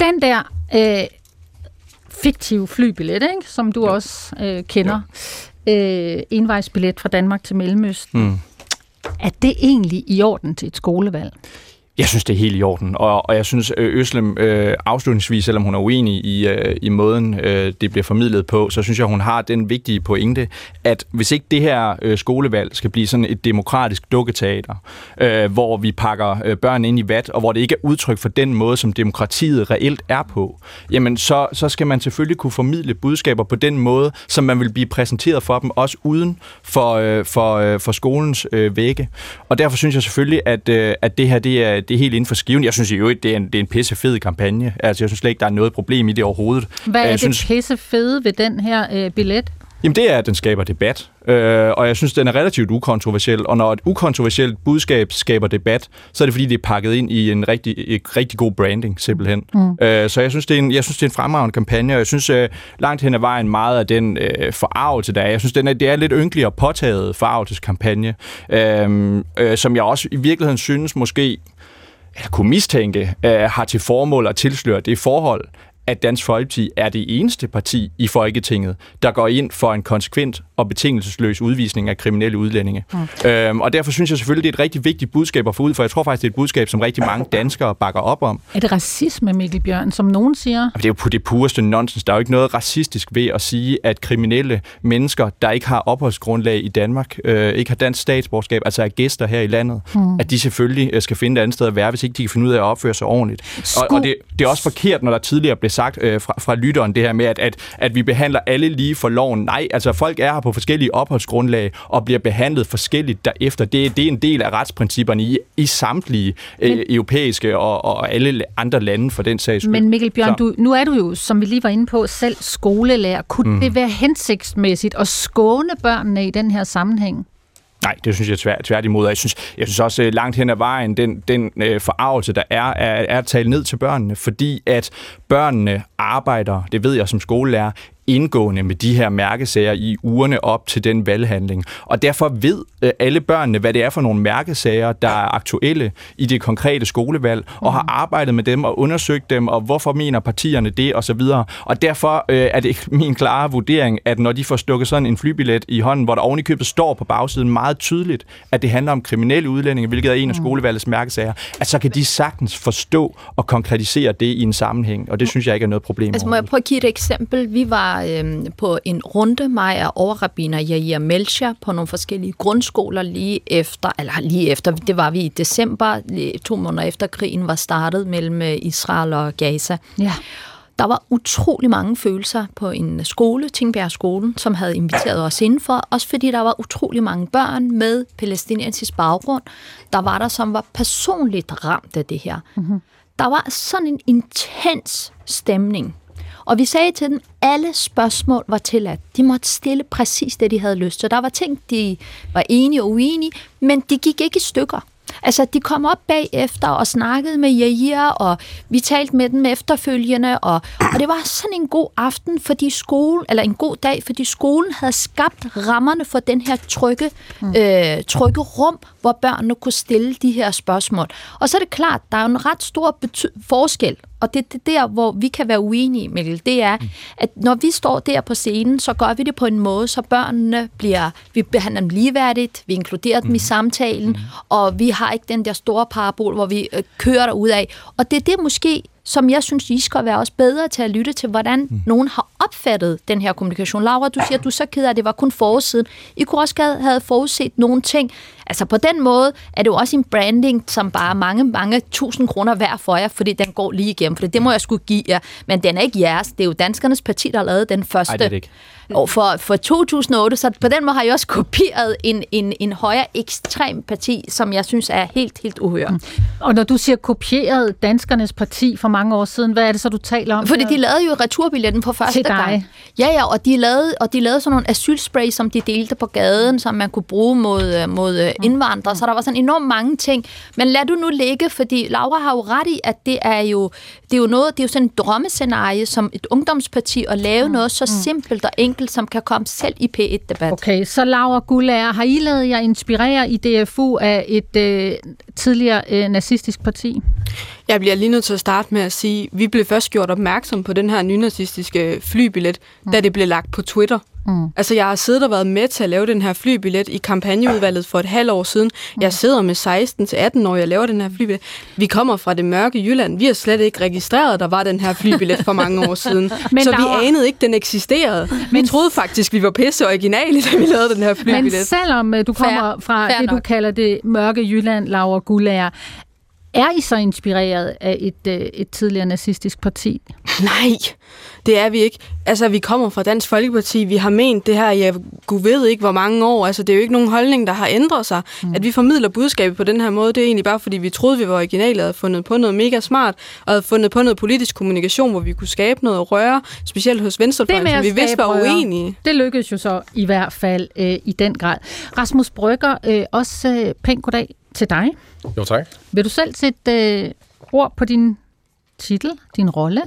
Den der øh, fiktive flybillet, ikke? som du ja. også øh, kender, ja. øh, envejsbillet fra Danmark til Mellemøsten, mm. er det egentlig i orden til et skolevalg?
Jeg synes, det er helt i orden, og, og jeg synes, øh, Øslem øh, afslutningsvis, selvom hun er uenig i, øh, i måden, øh, det bliver formidlet på, så synes jeg, hun har den vigtige pointe, at hvis ikke det her øh, skolevalg skal blive sådan et demokratisk dukketeater, øh, hvor vi pakker øh, børn ind i vat, og hvor det ikke er udtryk for den måde, som demokratiet reelt er på, jamen så, så skal man selvfølgelig kunne formidle budskaber på den måde, som man vil blive præsenteret for dem, også uden for, øh, for, øh, for skolens øh, vægge. Og derfor synes jeg selvfølgelig, at, øh, at det her det er det er helt inden for skiven. Jeg synes jo, det er en, det er en pisse fed kampagne. Altså, jeg synes slet ikke, der er noget problem i det overhovedet.
Hvad er
jeg
det synes... pisse fede ved den her øh, billet?
Jamen det er, at den skaber debat, øh, og jeg synes, den er relativt ukontroversiel. Og når et ukontroversielt budskab skaber debat, så er det fordi, det er pakket ind i en rigtig, et rigtig god branding, simpelthen. Mm. Øh, så jeg synes, det er en, jeg synes, det er en fremragende kampagne, og jeg synes øh, langt hen ad vejen meget af den øh, forarvelse, der er. Jeg synes, den er, det er lidt ynkelig og påtaget forarvelseskampagne, øh, øh, som jeg også i virkeligheden synes måske eller kunne mistænke, øh, har til formål at tilsløre det forhold, at Dansk Folkeparti er det eneste parti i Folketinget, der går ind for en konsekvent og betingelsesløs udvisning af kriminelle udlændinge. Mm. Øhm, og derfor synes jeg selvfølgelig, det er et rigtig vigtigt budskab at få ud, for jeg tror faktisk, det er et budskab, som rigtig mange danskere bakker op om.
Er det racisme, Mikkel Bjørn, som nogen siger?
Det er jo på det pureste nonsens. Der er jo ikke noget racistisk ved at sige, at kriminelle mennesker, der ikke har opholdsgrundlag i Danmark, øh, ikke har dansk statsborgerskab, altså er gæster her i landet, mm. at de selvfølgelig øh, skal finde et andet sted at være, hvis ikke de kan finde ud af at opføre sig ordentligt. Og, og det, det er også forkert, når der tidligere blev sagt øh, fra, fra lytteren det her med, at, at, at vi behandler alle lige for loven. Nej, altså folk er her på forskellige opholdsgrundlag og bliver behandlet forskelligt derefter. Det, det er en del af retsprincipperne i, i samtlige øh, men, europæiske og, og alle andre lande for den sags skyld.
Men Mikkel Bjørn, du, nu er du jo, som vi lige var inde på, selv skolelærer. Kunne mm. det være hensigtsmæssigt at skåne børnene i den her sammenhæng?
Nej, det synes jeg tvært, tværtimod. Jeg synes, jeg synes også øh, langt hen ad vejen, den, den øh, forarvelse, der er, er, er at tale ned til børnene, fordi at børnene arbejder, det ved jeg som skolelærer, indgående med de her mærkesager i ugerne op til den valghandling. Og derfor ved øh, alle børnene, hvad det er for nogle mærkesager, der er aktuelle i det konkrete skolevalg, og har arbejdet med dem og undersøgt dem, og hvorfor mener partierne det, og så videre. Og derfor øh, er det min klare vurdering, at når de får stukket sådan en flybillet i hånden, hvor der ovenikøbet står på bagsiden meget tydeligt, at det handler om kriminelle udlændinge, hvilket er en af mm. skolevalgets mærkesager, at så kan de sagtens forstå og konkretisere det i en sammenhæng, og det synes jeg ikke er noget problem.
Altså må jeg prøve at give et eksempel? Vi var øh, på en runde, mig og overrabiner Jair Melcher, på nogle forskellige grundskoler lige efter, eller lige efter, det var vi i december, to måneder efter krigen var startet mellem øh, Israel og Gaza. Ja. Der var utrolig mange følelser på en skole, Tingbjerg skolen, som havde inviteret os indenfor, også fordi der var utrolig mange børn med palæstinensisk baggrund, der var der, som var personligt ramt af det her. Mm-hmm. Der var sådan en intens stemning og vi sagde til dem, alle spørgsmål var tilladt. De måtte stille præcis det, de havde lyst til. Der var ting, de var enige og uenige, men de gik ikke i stykker. Altså, de kom op bagefter og snakkede med Jair, og vi talte med dem efterfølgende, og, og det var sådan en god aften, fordi skolen, eller en god dag, fordi skolen havde skabt rammerne for den her trygge, mm. øh, trygge rum, hvor børnene kunne stille de her spørgsmål. Og så er det klart, der er en ret stor forskel og det er det der, hvor vi kan være uenige, Mikkel, det er, at når vi står der på scenen, så gør vi det på en måde, så børnene bliver, vi behandler dem ligeværdigt, vi inkluderer dem mm. i samtalen, mm. og vi har ikke den der store parabol, hvor vi øh, kører derud af. Og det er det måske, som jeg synes, I skal være også bedre til at lytte til, hvordan mm. nogen har opfattet den her kommunikation. Laura, du siger, at du er så ked af, at det var kun forsiden. I kunne også have forudset nogle ting. Altså på den måde er det jo også en branding, som bare mange, mange tusind kroner værd for jer, fordi den går lige igennem. For det må jeg skulle give jer. Men den er ikke jeres. Det er jo Danskernes Parti, der har lavet den første. Ej,
det er det ikke.
Og for, for 2008, så på den måde har jeg også kopieret en, en, en højere ekstrem parti, som jeg synes er helt, helt uhørt.
Og når du siger kopieret Danskernes Parti, for mange år siden. Hvad er det så, du taler om?
Fordi de lavede jo returbilletten på første
Til dig.
gang. Ja, ja, og de lavede, og de lavede sådan nogle asylspray, som de delte på gaden, som man kunne bruge mod, øh, mod øh, indvandrere. Så der var sådan enormt mange ting. Men lad du nu ligge, fordi Laura har jo ret i, at det er jo, det er jo noget, det er jo sådan et drømmescenarie som et ungdomsparti at lave noget så simpelt og enkelt, som kan komme selv i P1-debat.
Okay, så Laura Gullager, har I lavet jer inspirere i DFU af et øh, tidligere øh, nazistisk parti?
Jeg bliver lige nødt til at starte med at sige, at vi blev først gjort opmærksom på den her nynazistiske flybillet, mm. da det blev lagt på Twitter. Mm. Altså, jeg har siddet og været med til at lave den her flybillet i kampagneudvalget for et halvt år siden. Mm. Jeg sidder med 16-18 år, jeg laver den her flybillet. Vi kommer fra det mørke Jylland. Vi har slet ikke registreret, at der var den her flybillet for mange år siden.
Men
så vi anede ikke, den eksisterede. Men... Vi troede faktisk, vi var pisse originale, da vi lavede den her
Men
flybillet.
selvom øh, du kommer
Fair.
fra
Fair
det, du
nok.
kalder det mørke Jylland, Laura Gullager, er I så inspireret af et, øh, et tidligere nazistisk parti?
Nej, det er vi ikke. Altså, vi kommer fra Dansk Folkeparti. Vi har ment det her, jeg gud ved ikke, hvor mange år. Altså, det er jo ikke nogen holdning, der har ændret sig. Mm. At vi formidler budskabet på den her måde, det er egentlig bare, fordi vi troede, vi var originale og havde fundet på noget mega smart, og havde fundet på noget politisk kommunikation, hvor vi kunne skabe noget røre, specielt hos Venstrefløjen, som vi vidste var uenige.
Det lykkedes jo så i hvert fald øh, i den grad. Rasmus Brygger, øh, også øh, pænt goddag til dig.
Jo, tak.
Vil du selv sætte øh, ord på din titel, din rolle?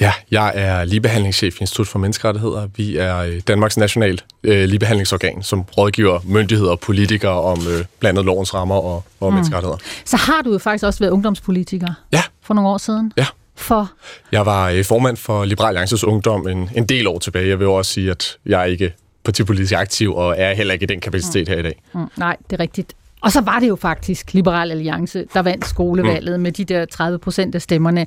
Ja, jeg er ligebehandlingschef i Institut for Menneskerettigheder. Vi er øh, Danmarks nationalt øh, ligebehandlingsorgan, som rådgiver myndigheder og politikere om øh, blandt andet lovens rammer og, og mm. menneskerettigheder.
Så har du jo faktisk også været ungdomspolitiker
Ja,
for nogle år siden.
ja.
For
Jeg var øh, formand for Liberal Alliances Ungdom en, en del år tilbage. Jeg vil jo også sige, at jeg er ikke partipolitisk aktiv, og er heller ikke i den kapacitet her i dag.
Mm, nej, det er rigtigt. Og så var det jo faktisk Liberal Alliance, der vandt skolevalget mm. med de der 30 procent af stemmerne.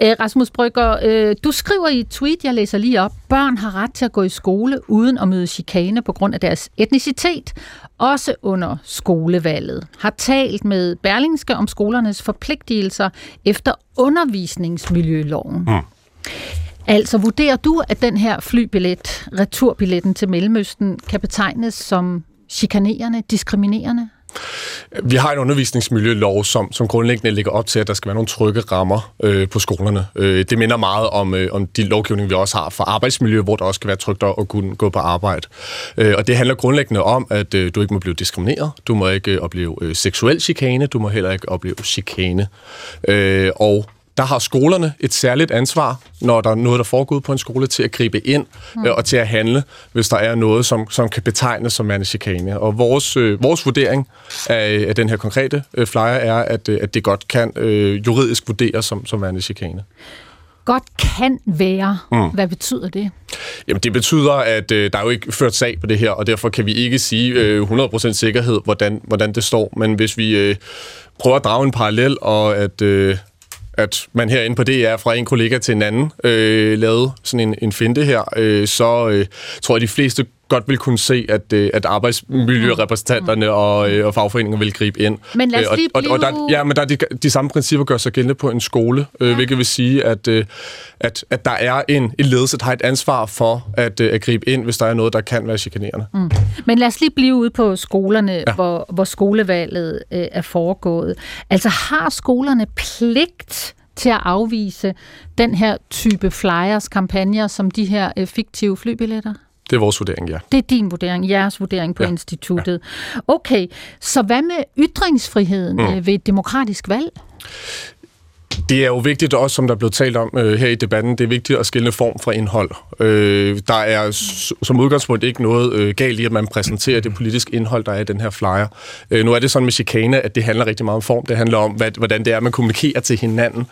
Æ, Rasmus Brygger, øh, du skriver i et tweet, jeg læser lige op, børn har ret til at gå i skole uden at møde chikane på grund af deres etnicitet, også under skolevalget. Har talt med Berlingske om skolernes forpligtelser efter undervisningsmiljøloven. Mm. Altså vurderer du, at den her flybillet, returbilletten til Mellemøsten, kan betegnes som chikanerende, diskriminerende?
Vi har en undervisningsmiljølov, som, som grundlæggende ligger op til, at der skal være nogle trygge rammer øh, på skolerne. Øh, det minder meget om, øh, om de lovgivning, vi også har for arbejdsmiljø, hvor der også skal være trygt at kunne gå på arbejde. Øh, og det handler grundlæggende om, at øh, du ikke må blive diskrimineret, du må ikke øh, opleve øh, seksuel chikane, du må heller ikke opleve chikane. Øh, og der har skolerne et særligt ansvar, når der er noget, der foregår på en skole, til at gribe ind øh, og til at handle, hvis der er noget, som, som kan betegnes som værende chikane. Og vores, øh, vores vurdering af, af den her konkrete øh, flyer er, at, øh, at det godt kan øh, juridisk vurderes som, som værende chikane.
Godt kan være. Mm. Hvad betyder det?
Jamen, det betyder, at øh, der er jo ikke ført sag på det her, og derfor kan vi ikke sige øh, 100% sikkerhed, hvordan, hvordan det står. Men hvis vi øh, prøver at drage en parallel, og at, øh, at man herinde på DR fra en kollega til en anden øh, lavede sådan en, en finte her, øh, så øh, tror jeg, de fleste godt vil kunne se, at, øh, at arbejdsmiljørepræsentanterne og, øh, og fagforeninger vil gribe ind.
Men lad os
Øh, og,
lige
og, og der,
blive-
ja, men der er de, de samme principper gør sig gældende på en skole, øh, ja. hvilket vil sige, at, at, at der er en, en ledelse, der har et ansvar for at, at gribe ind, hvis der er noget, der kan være chikanerende. Mm.
Men lad os lige blive ude på skolerne, ja. hvor, hvor skolevalget øh, er foregået. Altså har skolerne pligt til at afvise den her type flyers, kampagner, som de her øh, fiktive flybilletter?
Det er vores vurdering, ja.
Det er din vurdering, jeres vurdering på ja.
Ja.
instituttet. Okay, så hvad med ytringsfriheden mm. øh, ved et demokratisk valg?
Det er jo vigtigt også, som der blev talt om øh, her i debatten, det er vigtigt at skille form fra indhold. Øh, der er som udgangspunkt ikke noget øh, galt i, at man præsenterer det politiske indhold, der er i den her flyer. Øh, nu er det sådan med chikane, at det handler rigtig meget om form. Det handler om, hvad, hvordan det er, man kommunikerer til hinanden.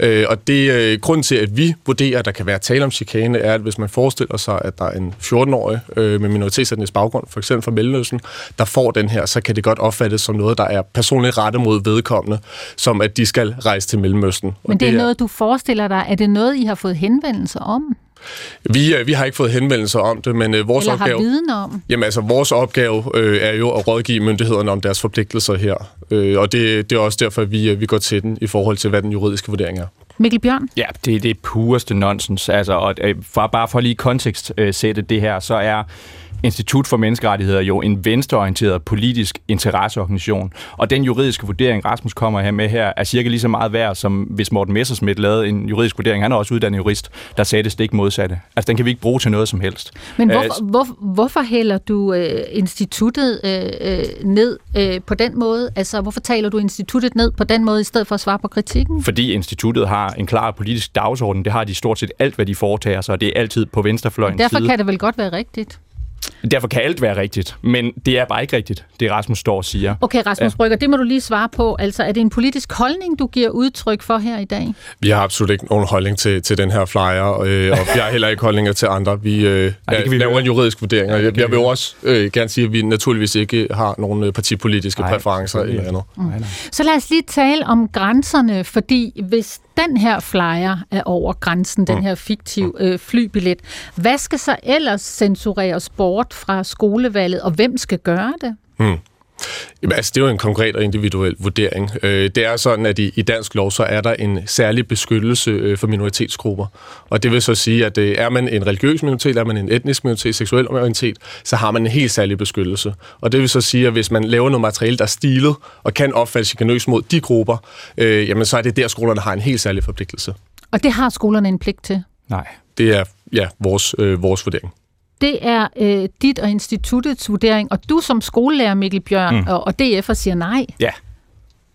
Øh, og det øh, grund til, at vi vurderer, at der kan være tale om chikane, er, at hvis man forestiller sig, at der er en 14-årig øh, med minoritetsetnisk baggrund, for eksempel fra Mellemøsten, der får den her, så kan det godt opfattes som noget, der er personligt rettet mod vedkommende, som at de skal rejse til Mellemøsten. Og
Men det er noget, du forestiller dig. Er det noget, I har fået henvendelser om?
Vi, øh, vi har ikke fået henvendelser om det, men øh, vores
Eller har
opgave...
viden om?
Jamen altså, vores opgave øh, er jo at rådgive myndighederne om deres forpligtelser her. Øh, og det, det er også derfor, at vi, øh, vi går til den i forhold til, hvad den juridiske vurdering er.
Mikkel Bjørn?
Ja, det er det pureste nonsens. Altså, og øh, for, bare for lige kontekst øh, sætte det her, så er Institut for Menneskerettigheder jo en venstreorienteret politisk interesseorganisation, og den juridiske vurdering, Rasmus kommer her med her, er cirka lige så meget værd, som hvis Morten Messersmith lavede en juridisk vurdering. Han er også uddannet jurist, der sagde det stik modsatte. Altså, den kan vi ikke bruge til noget som helst.
Men hvorfor, øh, hvor, hvorfor hælder du øh, instituttet øh, øh, ned øh, på den måde? Altså, hvorfor taler du instituttet ned på den måde, i stedet for at svare på kritikken?
Fordi instituttet har en klar politisk dagsorden. Det har de stort set alt, hvad de foretager sig, og det er altid på venstrefløjens
Derfor
side.
kan det vel godt være rigtigt?
Derfor kan alt være rigtigt, men det er bare ikke rigtigt, det Rasmus står og siger.
Okay, Rasmus ja. Brygger, det må du lige svare på. Altså, er det en politisk holdning, du giver udtryk for her i dag?
Vi har absolut ikke nogen holdning til, til den her flyer, øh, og vi har heller ikke holdninger til andre. Vi, øh, Ej, det kan vi laver høre. en juridisk vurdering, og jeg, jeg vil også øh, gerne sige, at vi naturligvis ikke har nogen øh, partipolitiske Ej, præferencer eller andet. Mm.
Så lad os lige tale om grænserne, fordi hvis den her flyer er over grænsen, den mm. her fiktiv øh, flybillet, hvad skal så ellers censureres bort fra skolevalget, og hvem skal gøre det?
Mm. Jamen, altså, det er jo en konkret og individuel vurdering. Øh, det er sådan, at i, i dansk lov, så er der en særlig beskyttelse øh, for minoritetsgrupper. Og det vil så sige, at øh, er man en religiøs minoritet, er man en etnisk minoritet, seksuel minoritet, så har man en helt særlig beskyttelse. Og det vil så sige, at hvis man laver noget materiale, der er stilet og kan opfattes chikanøs mod de grupper, øh, jamen, så er det der, skolerne har en helt særlig forpligtelse.
Og det har skolerne en pligt til?
Nej.
Det er ja, vores, øh, vores vurdering
det er øh, dit og instituttets vurdering, og du som skolelærer, Mikkel Bjørn, mm. og, og DF'er siger nej.
Ja.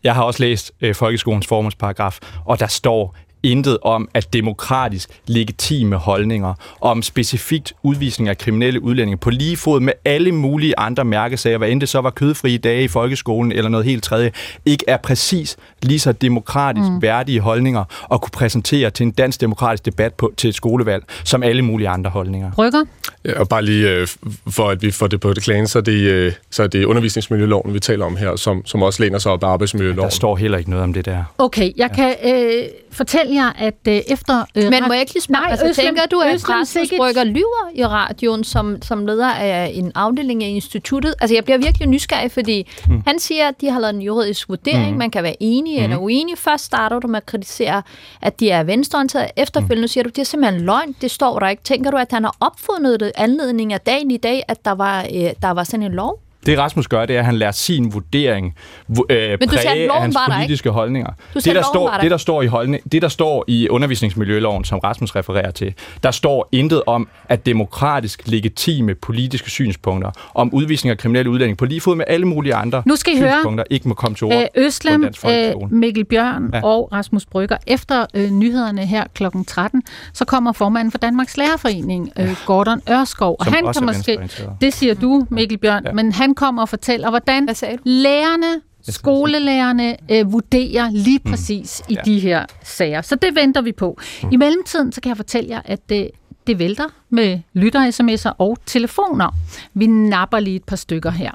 Jeg har også læst øh, folkeskolens formålsparagraf, og der står intet om, at demokratisk legitime holdninger, om specifikt udvisning af kriminelle udlændinge på lige fod med alle mulige andre mærkesager, hvad end det så var kødfrie dage i folkeskolen eller noget helt tredje, ikke er præcis lige så demokratisk mm. værdige holdninger at kunne præsentere til en dansk demokratisk debat på, til et skolevalg, som alle mulige andre holdninger.
Rykker?
Ja, og bare lige øh, for at vi får det på det klane, så er det, øh, så er det undervisningsmiljøloven, vi taler om her, som, som også læner sig op af arbejdsmiljøloven.
Der står heller ikke noget om det der.
Okay, jeg ja. kan øh, fortælle jer, at øh, efter...
Øh, Men må jeg ikke lige spørge, altså, Øslem, tænker du, at Rasmus Brygger lyver i radioen som, som leder af en afdeling af instituttet? Altså, jeg bliver virkelig nysgerrig, fordi hmm. han siger, at de har lavet en juridisk vurdering, hmm. man kan være enig hmm. eller uenig. Først starter du med at kritisere, at de er venstreorienterede. Efterfølgende hmm. siger du, at det er simpelthen løgn, det står der ikke. Tænker du, at han har opfundet det anledning af dagen i dag, at der var, øh, der var sådan en lov?
Det Rasmus gør, det er, at han lærer sin vurdering øh, præge af hans politiske
ikke.
holdninger.
Det, der
står, det, der står i holdning, det, der står i undervisningsmiljøloven, som Rasmus refererer til, der står intet om, at demokratisk legitime politiske synspunkter om udvisning af kriminelle udlændinge på lige fod med alle mulige andre
nu skal I
synspunkter høre, ikke må komme til ord
øh, Øslem, øh, Mikkel Bjørn ja. og Rasmus Brygger. Efter øh, nyhederne her kl. 13, så kommer formanden for Danmarks Lærerforening, øh, Gordon Ørskov. Og han kan måske, det siger du, Mikkel Bjørn, ja. men han kommer og fortæller, hvordan lærerne, skolelærerne øh, vurderer lige mm. præcis mm. i ja. de her sager. Så det venter vi på. Mm. I mellemtiden så kan jeg fortælle jer, at det, det vælter med lytter-sms'er og telefoner. Vi napper lige et par stykker her.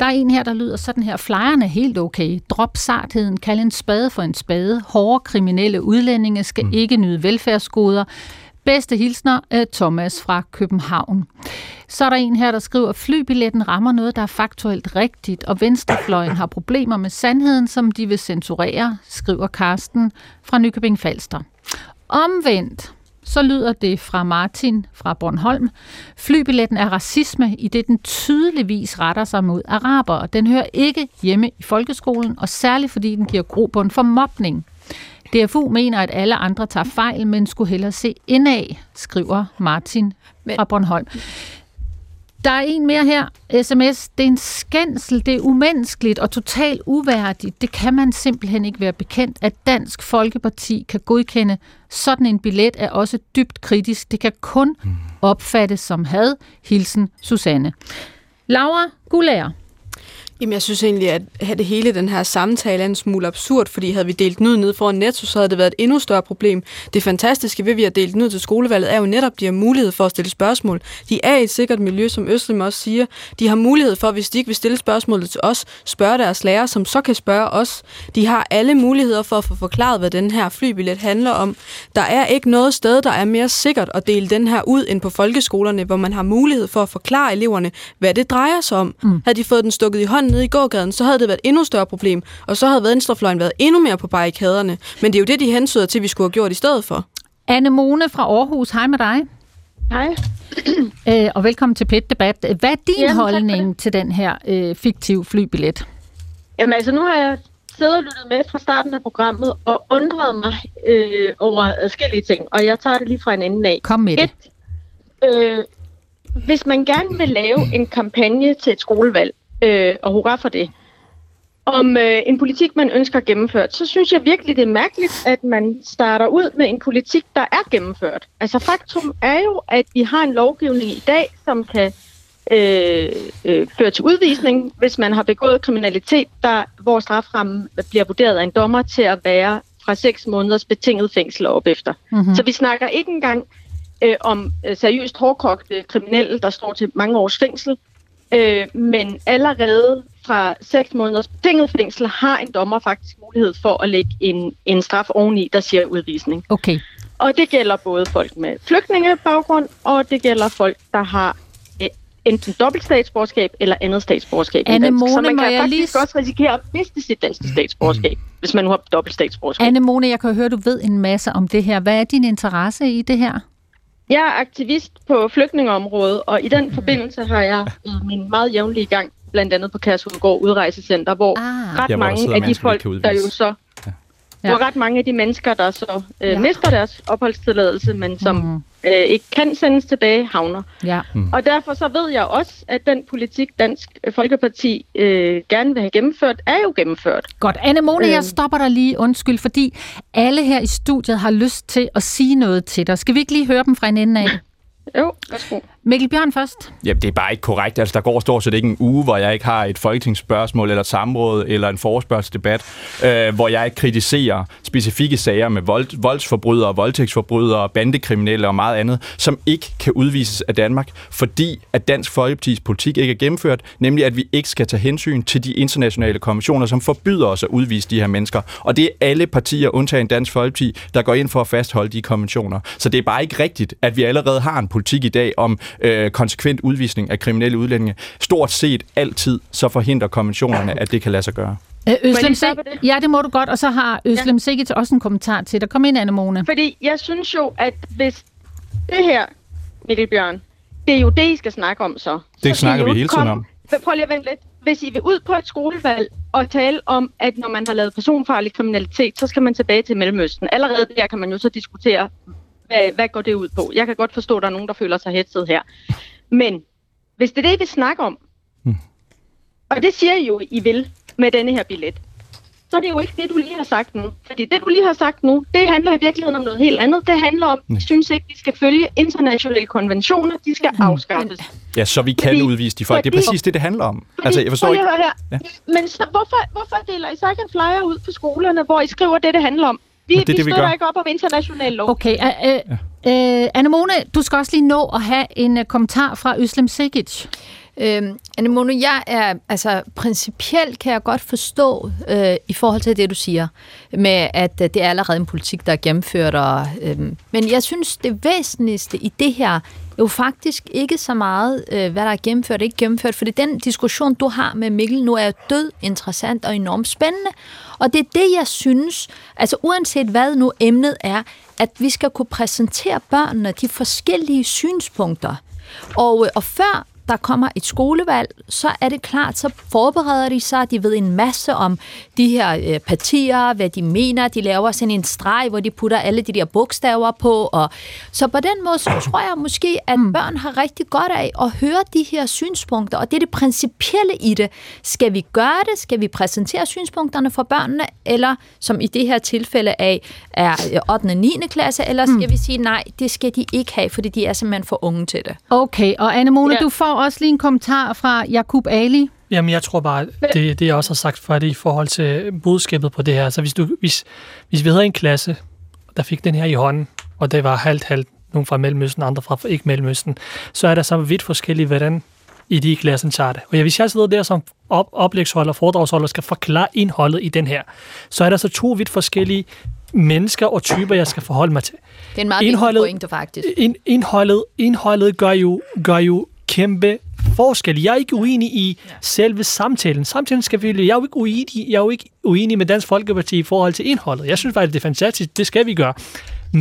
Der er en her, der lyder sådan her. Flyerne er helt okay. Drop sartheden. Kald en spade for en spade. Hårde kriminelle udlændinge skal mm. ikke nyde velfærdsgoder. Bedste hilsner, øh, Thomas fra København. Så er der en her, der skriver, at flybilletten rammer noget, der er faktuelt rigtigt, og Venstrefløjen har problemer med sandheden, som de vil censurere, skriver Karsten fra Nykøbing Falster. Omvendt, så lyder det fra Martin fra Bornholm. Flybilletten er racisme, i det den tydeligvis retter sig mod araber. Den hører ikke hjemme i folkeskolen, og særligt fordi den giver grobund for mobning. DFU mener, at alle andre tager fejl, men skulle hellere se indad, skriver Martin men, fra Bornholm. Der er en mere her. SMS. Det er en skændsel, det er umenneskeligt og totalt uværdigt. Det kan man simpelthen ikke være bekendt, at Dansk Folkeparti kan godkende. Sådan en billet er også dybt kritisk. Det kan kun mm. opfattes som had. Hilsen Susanne. Laura Gulager.
Jamen, jeg synes egentlig, at have det hele den her samtale er en smule absurd, fordi havde vi delt den ud ned foran Netto, så havde det været et endnu større problem. Det fantastiske ved, at vi har delt den ud til skolevalget, er jo netop, at de har mulighed for at stille spørgsmål. De er i et sikkert miljø, som Østrim også siger. De har mulighed for, hvis de ikke vil stille spørgsmålet til os, spørge deres lærer, som så kan spørge os. De har alle muligheder for at få forklaret, hvad den her flybillet handler om. Der er ikke noget sted, der er mere sikkert at dele den her ud end på folkeskolerne, hvor man har mulighed for at forklare eleverne, hvad det drejer sig om. Mm. Havde de fået den stukket i hånden nede i gågaden, så havde det været et endnu større problem, og så havde venstrefløjen været endnu mere på barrikaderne. Men det er jo det, de hensyder til, at vi skulle have gjort i stedet for.
Anne Mone fra Aarhus, hej med dig.
Hej.
Øh, og velkommen til PET Debat. Hvad er din
Jamen,
holdning til den her øh, fiktive flybillet?
Jamen altså, nu har jeg siddet og lyttet med fra starten af programmet og undret mig øh, over forskellige ting, og jeg tager det lige fra en ende af.
Kom med det.
Et, øh, hvis man gerne vil lave en kampagne til et skolevalg, øh, og hurra for det, om øh, en politik, man ønsker gennemført, så synes jeg virkelig, det er mærkeligt, at man starter ud med en politik, der er gennemført. Altså faktum er jo, at vi har en lovgivning i dag, som kan øh, øh, føre til udvisning, hvis man har begået kriminalitet, der, hvor straframmen bliver vurderet af en dommer til at være fra 6 måneders betinget fængsel op efter. Mm-hmm. Så vi snakker ikke engang øh, om øh, seriøst hårdkogte kriminelle, der står til mange års fængsel, øh, men allerede fra 6 måneders betinget fængsel har en dommer faktisk mulighed for at lægge en, en straf oveni, der siger udvisning.
Okay.
Og det gælder både folk med flygtningebaggrund, og det gælder folk, der har øh, enten dobbelt statsborgerskab eller andet statsborgerskab.
Anne
dansk. Så
Mone,
man kan
jeg
faktisk
lige-
også risikere at miste sit danske statsborgerskab, hvis man nu har dobbelt statsborgerskab.
Anne Mone, jeg kan høre, du ved en masse om det her. Hvad er din interesse i det her?
Jeg er aktivist på flygtningeområdet, og i den forbindelse har jeg min meget jævnlige gang, blandt andet på Kærshovedgård Udrejsecenter, hvor
Ah.
ret
Ja, hvor
mange af de folk, der jo så...
Ja.
Hvor ret mange af de mennesker, der så øh,
Ja.
mister deres opholdstilladelse, men som mm. øh, ikke kan sendes tilbage, havner.
Ja.
Og derfor så ved jeg også, at den politik, Dansk Folkeparti øh, gerne vil have gennemført, er jo gennemført.
Godt. Anne Mone, jeg
Øhm.
stopper dig lige. Undskyld, fordi alle her i studiet har lyst til at sige noget til dig. Skal vi ikke lige høre dem fra en ende af?
Jo, værsgo.
Mikkel Bjørn først.
Ja, det er bare ikke korrekt. Altså, der går stort set ikke en uge, hvor jeg ikke har et folketingsspørgsmål, eller et samråd, eller en forespørgselsdebat, øh, hvor jeg ikke kritiserer specifikke sager med vold, voldsforbrydere, voldtægtsforbrydere, bandekriminelle og meget andet, som ikke kan udvises af Danmark, fordi at Dansk Folkepartis politik ikke er gennemført, nemlig at vi ikke skal tage hensyn til de internationale konventioner, som forbyder os at udvise de her mennesker. Og det er alle partier, undtagen Dansk Folkeparti, der går ind for at fastholde de konventioner. Så det er bare ikke rigtigt, at vi allerede har en politik i dag om øh, konsekvent udvisning af kriminelle udlændinge. Stort set altid så forhindrer konventionerne, at det kan lade sig gøre.
Øh, Øslem
det?
ja, det må du godt. Og så har Øslem ja. Sikkert også en kommentar til dig. Kom ind, Anne Mone.
Fordi jeg synes jo, at hvis det her, Mikkel Bjørn, det er jo det, I skal snakke om så. så skal
snakker vi hele tiden om.
Prøv lige at vente lidt. Hvis I vil ud på et skolevalg og tale om, at når man har lavet personfarlig kriminalitet, så skal man tilbage til Mellemøsten. Allerede der kan man jo så diskutere, hvad, hvad går det ud på? Jeg kan godt forstå, at der er nogen, der føler sig hetset her. Men hvis det er det, I vil snakke om,
Hmm.
og det siger I jo, I vil med denne her billet, så er det jo ikke det, du lige har sagt nu. Fordi det, du lige har sagt nu, det handler i virkeligheden om noget helt andet. Det handler om, at vi synes ikke, vi skal følge internationale konventioner. De skal afskaffes.
Ja, så vi kan
Fordi-
udvise de folk. Det er
fordi-
præcis det, det handler om.
Fordi,
Altså, jeg forstår ikke...
her.
Ja.
Men så, hvorfor, hvorfor deler I så ikke en flyer ud på skolerne, hvor I skriver det, det handler om? Vi,
det er
vi
det, vi
støtter ikke op om international lov.
Okay, øh, øh, Anne Mone, du skal også lige nå at have en uh, kommentar fra Øslem Sikic.
Øhm, Anemone, jeg er, altså principielt kan jeg godt forstå øh, i forhold til det, du siger, med at øh, det er allerede en politik, der er gennemført. Og, øhm, men jeg synes, det væsentligste i det her er jo faktisk ikke så meget, øh, hvad der er gennemført og ikke gennemført, fordi den diskussion, du har med Mikkel nu, er jo død interessant og enormt spændende. Og det er det, jeg synes, altså uanset hvad nu emnet er, at vi skal kunne præsentere børnene de forskellige synspunkter. Og, øh, og før der kommer et skolevalg, så er det klart, så forbereder de sig, de ved en masse om de her øh, partier, hvad de mener, de laver sådan en streg, hvor de putter alle de der bogstaver på, og så på den måde, så tror jeg måske, at børn har rigtig godt af at høre de her synspunkter, og det er det principielle i det. Skal vi gøre det? Skal vi præsentere synspunkterne for børnene, eller som i det her tilfælde af, er øh, 8. og 9. klasse, eller skal vi sige, nej, det skal de ikke have, fordi de er simpelthen for unge til det.
Okay, og Anne Mone. Ja. du får også lige en kommentar fra Jakub Ali.
Jamen, jeg tror bare, det, det jeg også har sagt før, det i forhold til budskabet på det her. Så hvis, du, hvis, hvis vi havde en klasse, der fik den her i hånden, og det var halvt-halvt, nogle fra Mellemøsten, andre fra ikke Mellemøsten, så er der så vidt forskellige, hvordan i de klassen tager det. Og hvis jeg sidder der som op- oplægsholder, foredragsholder, skal forklare indholdet i den her, så er der så to vidt forskellige mennesker og typer, jeg skal forholde mig til.
Det er en meget vigtig
Indholdet-
pointe, faktisk.
Ind, indholdet, indholdet gør, jo, gør jo kæmpe forskel. Jeg er ikke uenig i selve samtalen. Samtalen skal vi... Jeg er jo ikke uenig, jeg er jo ikke uenig med Dansk Folkeparti i forhold til indholdet. Jeg synes faktisk, det er fantastisk. Det skal vi gøre.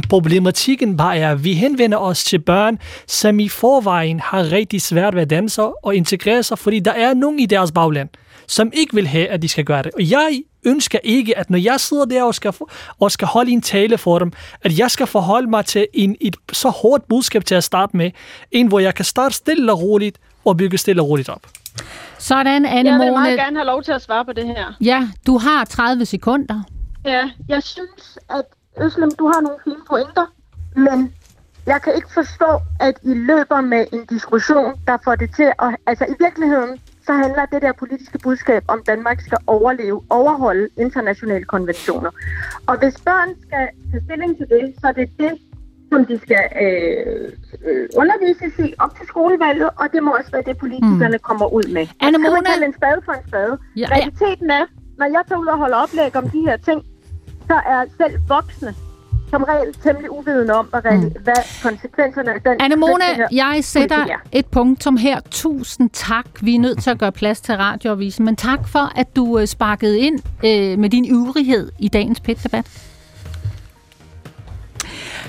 Problematikken bare er, at vi henvender os til børn, som i forvejen har rigtig svært ved at danse og integrere sig, fordi der er nogen i deres bagland, som ikke vil have, at de skal gøre det. Og jeg ønsker ikke, at når jeg sidder der og skal, og skal holde en tale for dem, at jeg skal forholde mig til en, et så hårdt budskab til at starte med. En, hvor jeg kan starte stille og roligt og bygge stille og roligt op.
Sådan, Anne
Jeg vil meget gerne have lov til at svare på det her.
Ja, du har 30 sekunder.
Ja, jeg synes, at Øslem, du har nogle fine pointer, men jeg kan ikke forstå, at I løber med en diskussion, der får det til at... Altså i virkeligheden, så handler det der politiske budskab om, Danmark skal overleve, overholde internationale konventioner. Og hvis børn skal tage stilling til det, så er det det, som de skal øh, øh, undervises i op til skolevalget, og det må også være det, politikerne mm. kommer ud med.
Anne
Mona...
Mona...
kalde en spade for en spade.
Ja, ja.
Realiteten er, når jeg tager ud og holder oplæg om de her ting, så er selv voksne som regel temmelig uvidende om, hvad, mm. hvad konsekvenserne af den...
Anne Mona, jeg sætter
politik er.
et punktum her. Tusind tak. Vi er nødt til at gøre plads til radioavisen, men tak for, at du øh, sparkede ind øh, med din ivrighed i dagens pit-debat.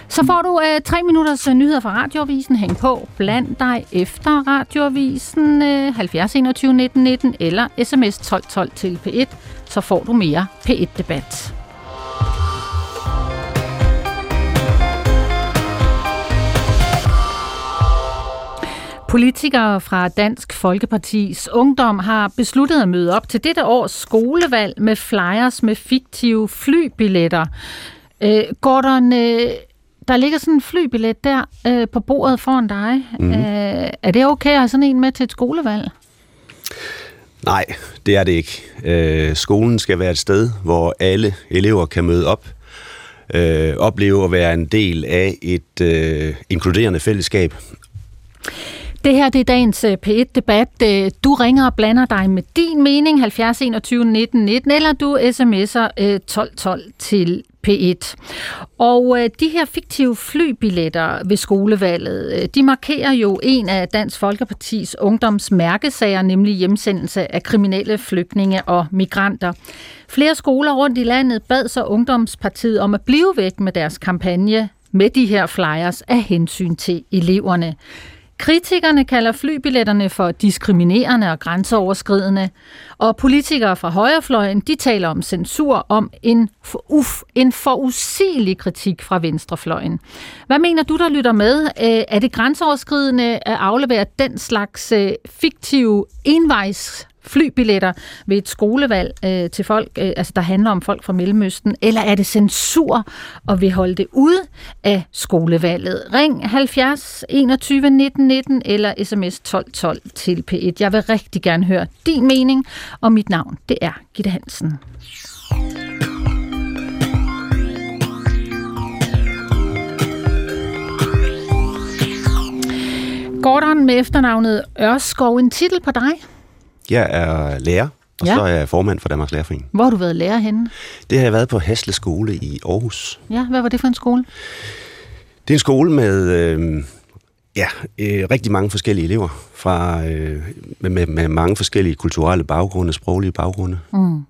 Så får du øh, tre minutters øh, nyheder fra radioavisen. Hæng på. Bland dig efter radioavisen øh, 70 21 19 19 eller sms 12 12 til P1. Så får du mere P1-debat. Politikere fra Dansk Folkepartis Ungdom har besluttet at møde op til dette års skolevalg med flyers med fiktive flybilletter. Øh, Gordon, øh, der ligger sådan en flybillet der øh, på bordet foran dig. Mm. Øh, er det okay at have sådan en med til et skolevalg?
Nej, det er det ikke. Øh, skolen skal være et sted, hvor alle elever kan møde op, øh, opleve at være en del af et øh, inkluderende fællesskab.
Det her det er dagens øh, P1-debat. Øh, du ringer og blander dig med din mening 70 21 19 19, eller du sms'er øh, 12 12 til P1. Og øh, de her fiktive flybilletter ved skolevalget, øh, de markerer jo en af Dansk Folkepartis ungdomsmærkesager, nemlig hjemsendelse af kriminelle flygtninge og migranter. Flere skoler rundt i landet bad så Ungdomspartiet om at blive væk med deres kampagne med de her flyers af hensyn til eleverne. Kritikerne kalder flybilletterne for diskriminerende og grænseoverskridende, og politikere fra højrefløjen de taler om censur om en, for, uf, en forudsigelig kritik fra venstrefløjen. Hvad mener du, der lytter med? Øh, er det grænseoverskridende at aflevere den slags øh, fiktive envejs flybilletter ved et skolevalg øh, til folk, øh, altså der handler om folk fra Mellemøsten, eller er det censur og vil holde det ude af skolevalget? Ring 70 21 19 19 eller sms 12 12 til P1. Jeg vil rigtig gerne høre din mening, og mit navn det er Gitte Hansen. Gordon med efternavnet Ørskov, en titel på dig.
Jeg er lærer, og
Ja.
så er jeg formand for Danmarks Lærerforening.
Hvor har du været lærer henne?
Det har jeg været på Hasle Skole i Aarhus.
Ja, hvad var det for en skole?
Det er en skole med øh, ja, øh, rigtig mange forskellige elever, fra, øh, med, med, med mange forskellige kulturelle baggrunde, sproglige baggrunde.
Mm.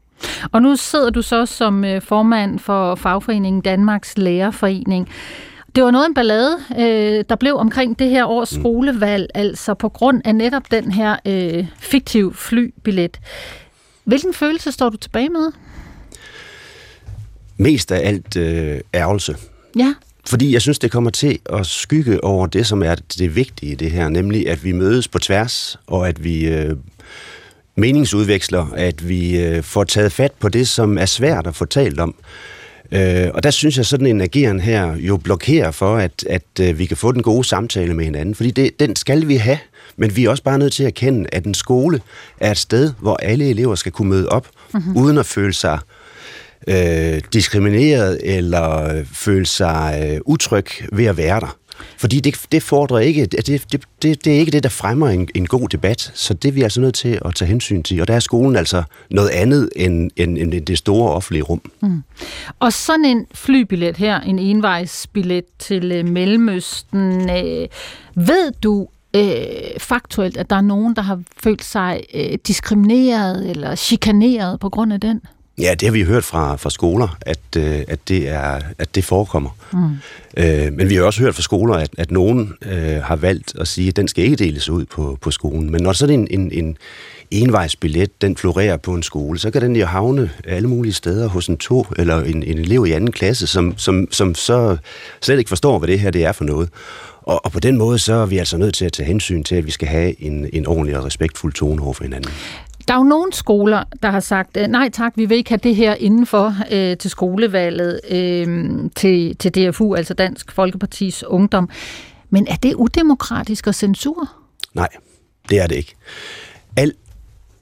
Og nu sidder du så som øh, formand for fagforeningen Danmarks Lærerforening. Det var noget en ballade, øh, der blev omkring det her års skolevalg, altså på grund af netop den her øh, fiktiv flybillet. Hvilken følelse står du tilbage med?
Mest af alt øh, ærgelse.
Ja,
Fordi jeg synes, det kommer til at skygge over det, som er det vigtige i det her, nemlig at vi mødes på tværs, og at vi øh, meningsudveksler, at vi øh, får taget fat på det, som er svært at få talt om. Øh, og der synes jeg, sådan en ageren her jo blokerer for, at, at øh, vi kan få den gode samtale med hinanden. Fordi det, den skal vi have, men vi er også bare nødt til at erkende, at en skole er et sted, hvor alle elever skal kunne møde op, mm-hmm. uden at føle sig øh, diskrimineret eller øh, føle sig øh, utryg ved at være der. Fordi det, det fordrer ikke, det, det, det, det er ikke det, der fremmer en, en god debat, så det er vi altså nødt til at tage hensyn til. Og der er skolen altså noget andet end, end, end det store offentlige rum. Mm.
og sådan en flybillet her, en envejsbillet til øh, Mellemøsten, øh, ved du øh, faktuelt, at der er nogen, der har følt sig øh, diskrimineret eller chikaneret på grund af den?
Ja, det har vi hørt fra, fra skoler, at, øh, at, det er, at det forekommer. Mm. Øh, men vi har også hørt fra skoler, at, at nogen øh, har valgt at sige, at den skal ikke deles ud på, på skolen. Men når sådan en, en, en envejsbillet, den florerer på en skole, så kan den jo havne alle mulige steder hos en to eller en, en elev i anden klasse, som, som, som så slet ikke forstår, hvad det her det er for noget. Og, og på den måde, så er vi altså nødt til at tage hensyn til, at vi skal have en, en ordentlig og respektfuld tone over for hinanden.
Der er jo nogle skoler, der har sagt, øh, nej tak, vi vil ikke have det her indenfor øh, til skolevalget øh, til, til DFU, altså Dansk Folkepartis Ungdom. Men er det udemokratisk og censur?
Nej, det er det ikke. Al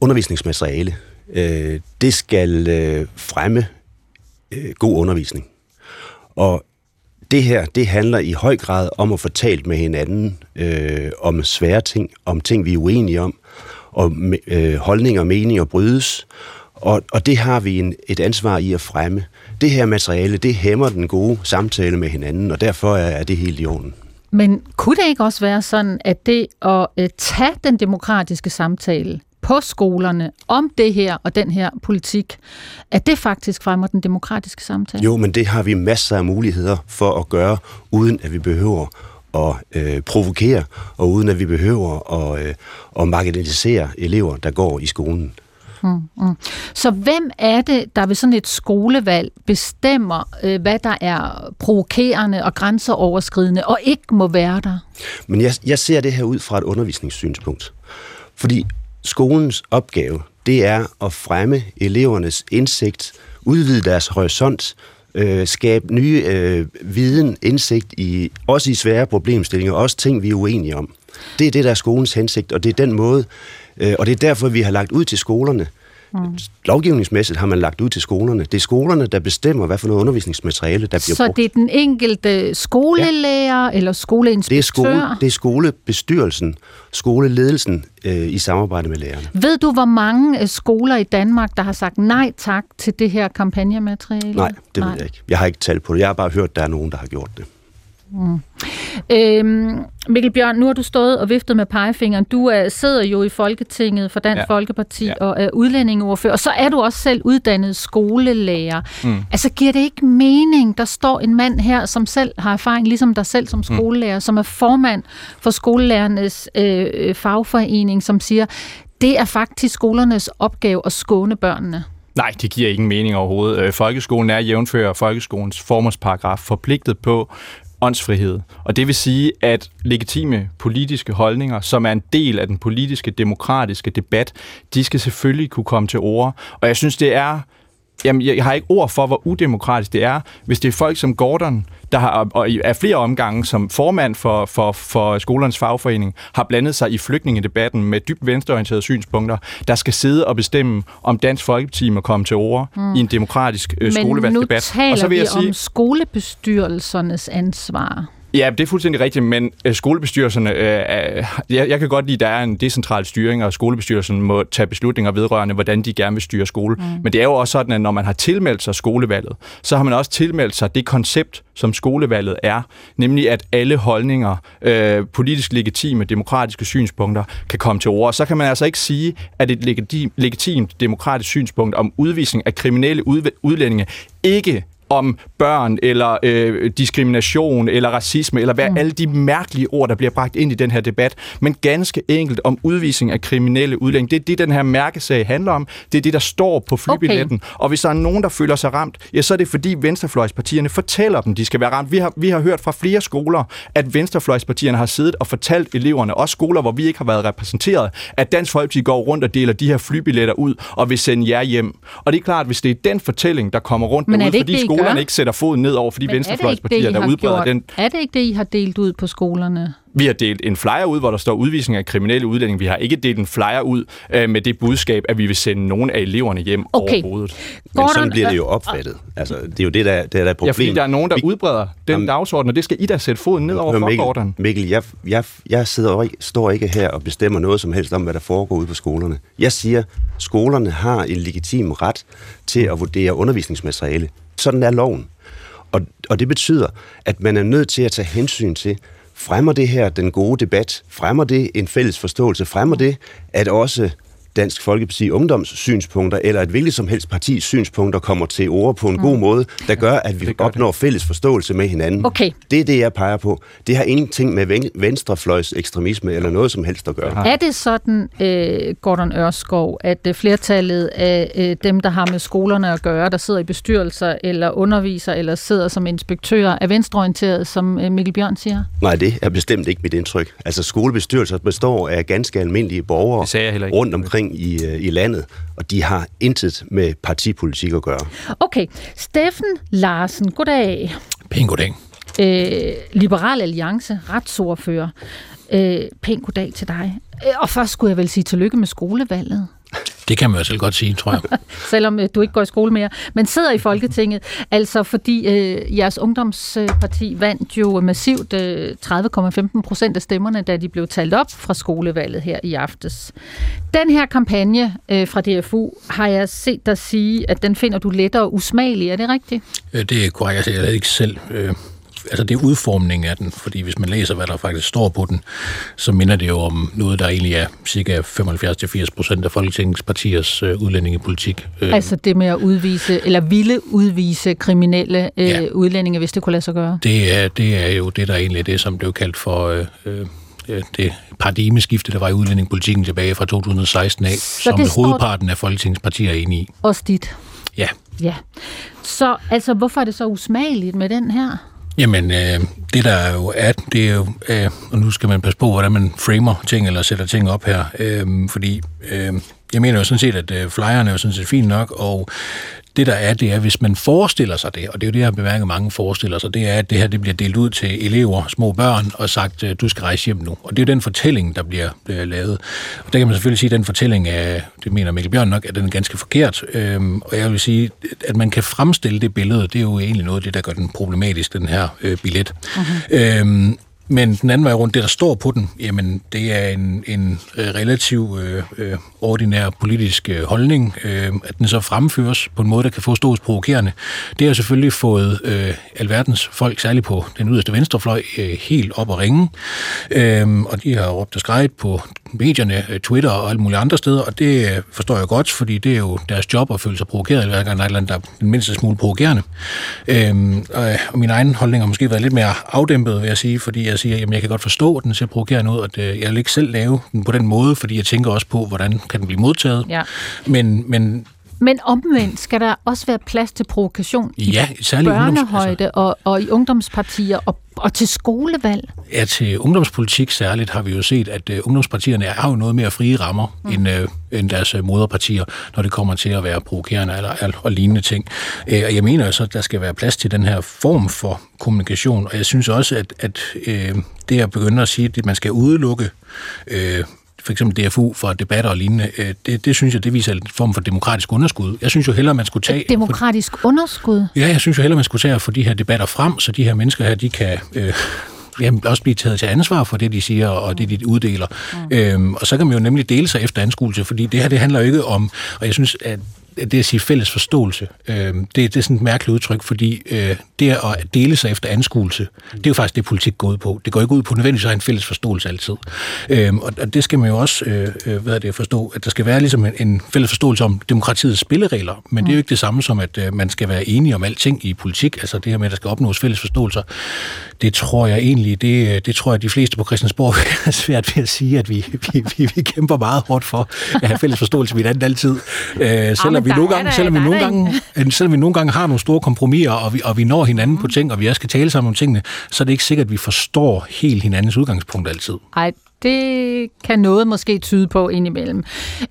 undervisningsmateriale, øh, det skal øh, fremme øh, god undervisning. Og det her, det handler i høj grad om at få talt med hinanden øh, om svære ting, om ting, vi er uenige om, og øh, holdninger og meninger brydes, og, og det har vi en, et ansvar i at fremme. Det her materiale, det hæmmer den gode samtale med hinanden, og derfor er, er det helt i orden.
Men kunne det ikke også være sådan, at det at øh, tage den demokratiske samtale på skolerne om det her og den her politik, at det faktisk fremmer den demokratiske samtale?
Jo, men det har vi masser af muligheder for at gøre, uden at vi behøver at øh, provokere, og uden at vi behøver at, øh, at marginalisere elever, der går i skolen.
Mm, mm. Så hvem er det, der ved sådan et skolevalg bestemmer, øh, hvad der er provokerende og grænseoverskridende, og ikke må være der?
Men jeg, jeg ser det her ud fra et undervisningssynspunkt. Fordi skolens opgave, det er at fremme elevernes indsigt, udvide deres horisont, øh, skabe nye øh, viden, indsigt i også i svære problemstillinger, også ting, vi er uenige om. Det er det, der er skolens hensigt, og det er den måde, øh, og det er derfor, vi har lagt ud til skolerne, Mm. Lovgivningsmæssigt har man lagt ud til skolerne. Det er skolerne, der bestemmer, hvad for noget undervisningsmateriale, der bliver
Så
brugt.
det er den enkelte skolelærer ja. eller skoleinspektør?
Det er, skole, det er skolebestyrelsen, skoleledelsen øh, i samarbejde med lærerne.
Ved du, hvor mange øh, skoler i Danmark, der har sagt nej tak til det her kampagnemateriale?
Nej, det nej. ved jeg ikke. Jeg har ikke talt på det. Jeg har bare hørt, at der er nogen, der har gjort det.
Mm. Øhm, Mikkel Bjørn, nu har du stået og viftet med pegefingeren. Du er, sidder jo i Folketinget for Dansk ja. Folkeparti ja. og er udlændingeordfører, og så er du også selv uddannet skolelærer. Mm. Altså giver det ikke mening, der står en mand her, som selv har erfaring, ligesom dig selv som mm. skolelærer, mm. som er formand for skolelærernes øh, fagforening, som siger, det er faktisk skolernes opgave at skåne børnene.
Nej, det giver ingen mening overhovedet. Øh, folkeskolen er jævnfører folkeskolens formålsparagraf forpligtet på åndsfrihed. Og det vil sige, at legitime politiske holdninger, som er en del af den politiske, demokratiske debat, de skal selvfølgelig kunne komme til ord. Og jeg synes, det er Jamen, jeg har ikke ord for, hvor udemokratisk det er, hvis det er folk som Gordon, der har, og er flere omgange som formand for, for, for skolernes fagforening, har blandet sig i flygtningedebatten med dybt venstreorienterede synspunkter, der skal sidde og bestemme, om Dansk Folkeparti må komme til ord mm. i en demokratisk øh, skolevalgsdebat.
Men nu taler
og så
vil jeg vi sige, om skolebestyrelsernes ansvar.
Ja, det er fuldstændig rigtigt, men øh, skolebestyrelserne, øh, jeg, jeg kan godt lide, at der er en decentral styring, og skolebestyrelsen må tage beslutninger vedrørende, hvordan de gerne vil styre skole. Mm. Men det er jo også sådan, at når man har tilmeldt sig skolevalget, så har man også tilmeldt sig det koncept, som skolevalget er, nemlig at alle holdninger, øh, politisk legitime, demokratiske synspunkter, kan komme til ord. Så kan man altså ikke sige, at et legitim, legitimt demokratisk synspunkt om udvisning af kriminelle udlændinge ikke om børn, eller øh, diskrimination, eller racisme, eller hvad mm. alle de mærkelige ord, der bliver bragt ind i den her debat, men ganske enkelt om udvisning af kriminelle udlændinge. Det er det, den her mærkesag handler om. Det er det, der står på flybilletten. Okay. Og hvis der er nogen, der føler sig ramt, ja, så er det fordi venstrefløjspartierne fortæller dem, de skal være ramt. Vi har, vi har hørt fra flere skoler, at venstrefløjspartierne har siddet og fortalt eleverne, også skoler, hvor vi ikke har været repræsenteret, at Dansk Folkeparti går rundt og deler de her flybilletter ud og vil sende jer hjem. Og det er klart, hvis det er den fortælling, der kommer rundt derude, fordi skoler skolerne ikke sætter foden ned over for de venstrefløjspartier, der udbreder den.
Er det ikke det, I har delt ud på skolerne?
Vi har delt en flyer ud, hvor der står udvisning af kriminelle udlændinge. Vi har ikke delt en flyer ud øh, med det budskab, at vi vil sende nogle af eleverne hjem
okay.
overhovedet.
Men sådan bliver det jo opfattet. Altså, det er jo det, der, det der er problem. Ja,
fordi der er nogen, der udbreder den Jamen, dagsorden, og det skal I da sætte foden ned over
Mikkel,
for, Gordon.
Mikkel, jeg, jeg, jeg sidder står ikke her og bestemmer noget som helst om, hvad der foregår ude på skolerne. Jeg siger, skolerne har en legitim ret til at vurdere undervisningsmateriale. Sådan er loven. Og, og det betyder, at man er nødt til at tage hensyn til, fremmer det her den gode debat, fremmer det en fælles forståelse, fremmer det, at også Dansk Folkeparti Ungdoms synspunkter, eller et hvilket som helst partis synspunkter kommer til ord på en mm. god måde, der gør, at vi opnår fælles forståelse med hinanden.
Okay.
Det er det, jeg peger på. Det har ingenting med venstrefløjs ekstremisme eller noget som helst at gøre.
Er det sådan, øh, Gordon Ørskov, at øh, flertallet af øh, dem, der har med skolerne at gøre, der sidder i bestyrelser eller underviser eller sidder som inspektører, er venstreorienteret, som øh, Mikkel Bjørn siger?
Nej, det er bestemt ikke mit indtryk. Altså skolebestyrelser består af ganske almindelige borgere rundt omkring i, øh, i landet, og de har intet med partipolitik at gøre.
Okay, Steffen Larsen, goddag.
Pæn goddag.
Øh, Liberal Alliance, retsordfører. Øh, pæn goddag til dig. Øh, og først skulle jeg vel sige tillykke med skolevalget.
Det kan man jo selv godt sige, tror jeg.
Selvom øh, du ikke går i skole mere, men sidder i Folketinget. Altså fordi øh, jeres ungdomsparti vandt jo massivt øh, 30,15 procent af stemmerne, da de blev talt op fra skolevalget her i aftes. Den her kampagne øh, fra DFU har jeg set dig sige, at den finder du lettere usmagelig. Er det rigtigt?
Øh, det er korrekt. Jeg er ikke selv... Øh altså det er udformningen af den, fordi hvis man læser, hvad der faktisk står på den, så minder det jo om noget, der egentlig er cirka 75-80 procent af Folketingets partiers øh, udlændingepolitik.
Øh, altså det med at udvise, eller ville udvise kriminelle øh, ja. udlændinge, hvis det kunne lade sig gøre?
Det er, det er jo det, der egentlig er det, som blev kaldt for... Øh, øh, det paradigmeskifte, der var i udlændingepolitikken tilbage fra 2016 af, så som hovedparten af Folketingets partier er enige i.
Også dit?
Ja.
Ja. Så altså, hvorfor er det så usmageligt med den her?
Jamen, øh, det der jo er, det er jo, øh, og nu skal man passe på, hvordan man framer ting eller sætter ting op her, øh, fordi øh, jeg mener jo sådan set, at øh, flyerne er jo sådan set fint nok, og det der er, det er, hvis man forestiller sig det, og det er jo det, jeg har bemærket, mange forestiller sig, det er, at det her det bliver delt ud til elever, små børn, og sagt, øh, du skal rejse hjem nu. Og det er jo den fortælling, der bliver, bliver lavet. Og der kan man selvfølgelig sige, at den fortælling er, det mener Mikkel Bjørn nok, at den er ganske forkert. Øhm, og jeg vil sige, at man kan fremstille det billede, det er jo egentlig noget af det, der gør den problematisk, den her øh, billet. Uh-huh. Øhm, men den anden vej rundt, det der står på den, jamen det er en, en øh, relativ øh, øh, ordinær politisk øh, holdning. Øh, at den så fremføres på en måde, der kan forstås provokerende. Det har selvfølgelig fået øh, alverdens folk, særligt på den yderste venstrefløj, øh, helt op at ringe. Øh, og de har råbt og skrejet på medierne, øh, Twitter og alle mulige andre steder, og det øh, forstår jeg godt, fordi det er jo deres job at føle sig provokeret, hver gang der er et eller andet, der er den mindste smule provokerende. Øhm, og min egen holdning har måske været lidt mere afdæmpet, vil jeg sige, fordi jeg siger, jamen jeg kan godt forstå, at den ser provokerende ud, og det, jeg vil ikke selv lave den på den måde, fordi jeg tænker også på, hvordan kan den blive modtaget.
Ja.
Men, men
men omvendt skal der også være plads til provokation
ja,
i børnehøjde og, og i ungdomspartier og, og til skolevalg?
Ja, til ungdomspolitik særligt har vi jo set, at uh, ungdomspartierne har jo noget mere frie rammer mm. end, uh, end deres uh, moderpartier, når det kommer til at være provokerende eller, eller, og lignende ting. Uh, og jeg mener jo så, at der skal være plads til den her form for kommunikation, og jeg synes også, at, at uh, det at begynde at sige, at man skal udelukke uh, for eksempel DFU for debatter og lignende, øh, det, det synes jeg, det viser en form for demokratisk underskud. Jeg synes jo hellere, man skulle tage...
Et demokratisk for, underskud?
Ja, jeg synes jo hellere, man skulle tage og få de her debatter frem, så de her mennesker her, de kan... Øh, jamen, også blive taget til ansvar for det, de siger, og det, de uddeler. Mm. Øhm, og så kan man jo nemlig dele sig efter anskuelse, fordi det her, det handler jo ikke om, og jeg synes, at det at sige fælles forståelse, øh, det, det er sådan et mærkeligt udtryk, fordi øh, det at dele sig efter anskuelse, det er jo faktisk det, politik går ud på. Det går ikke ud på nødvendigvis at have en fælles forståelse altid. Øh, og, og det skal man jo også øh, øh hvad er det, forstå, at der skal være ligesom en, en fælles forståelse om demokratiets spilleregler, men det er jo ikke det samme som, at øh, man skal være enige om alting i politik, altså det her med, at der skal opnås fælles forståelser. Det tror jeg egentlig, det, det tror jeg, de fleste på Christiansborg er svært ved at sige, at vi, vi, vi, vi kæmper meget hårdt for at have fælles forståelse ved den altid. Øh, selvom vi nogle gange, selvom vi nogle gange, selvom vi nogle gange har nogle store kompromiser, og vi, og vi når hinanden mm. på ting, og vi også skal tale sammen om tingene, så er det ikke sikkert, at vi forstår helt hinandens udgangspunkt altid.
Ej, det kan noget måske tyde på indimellem.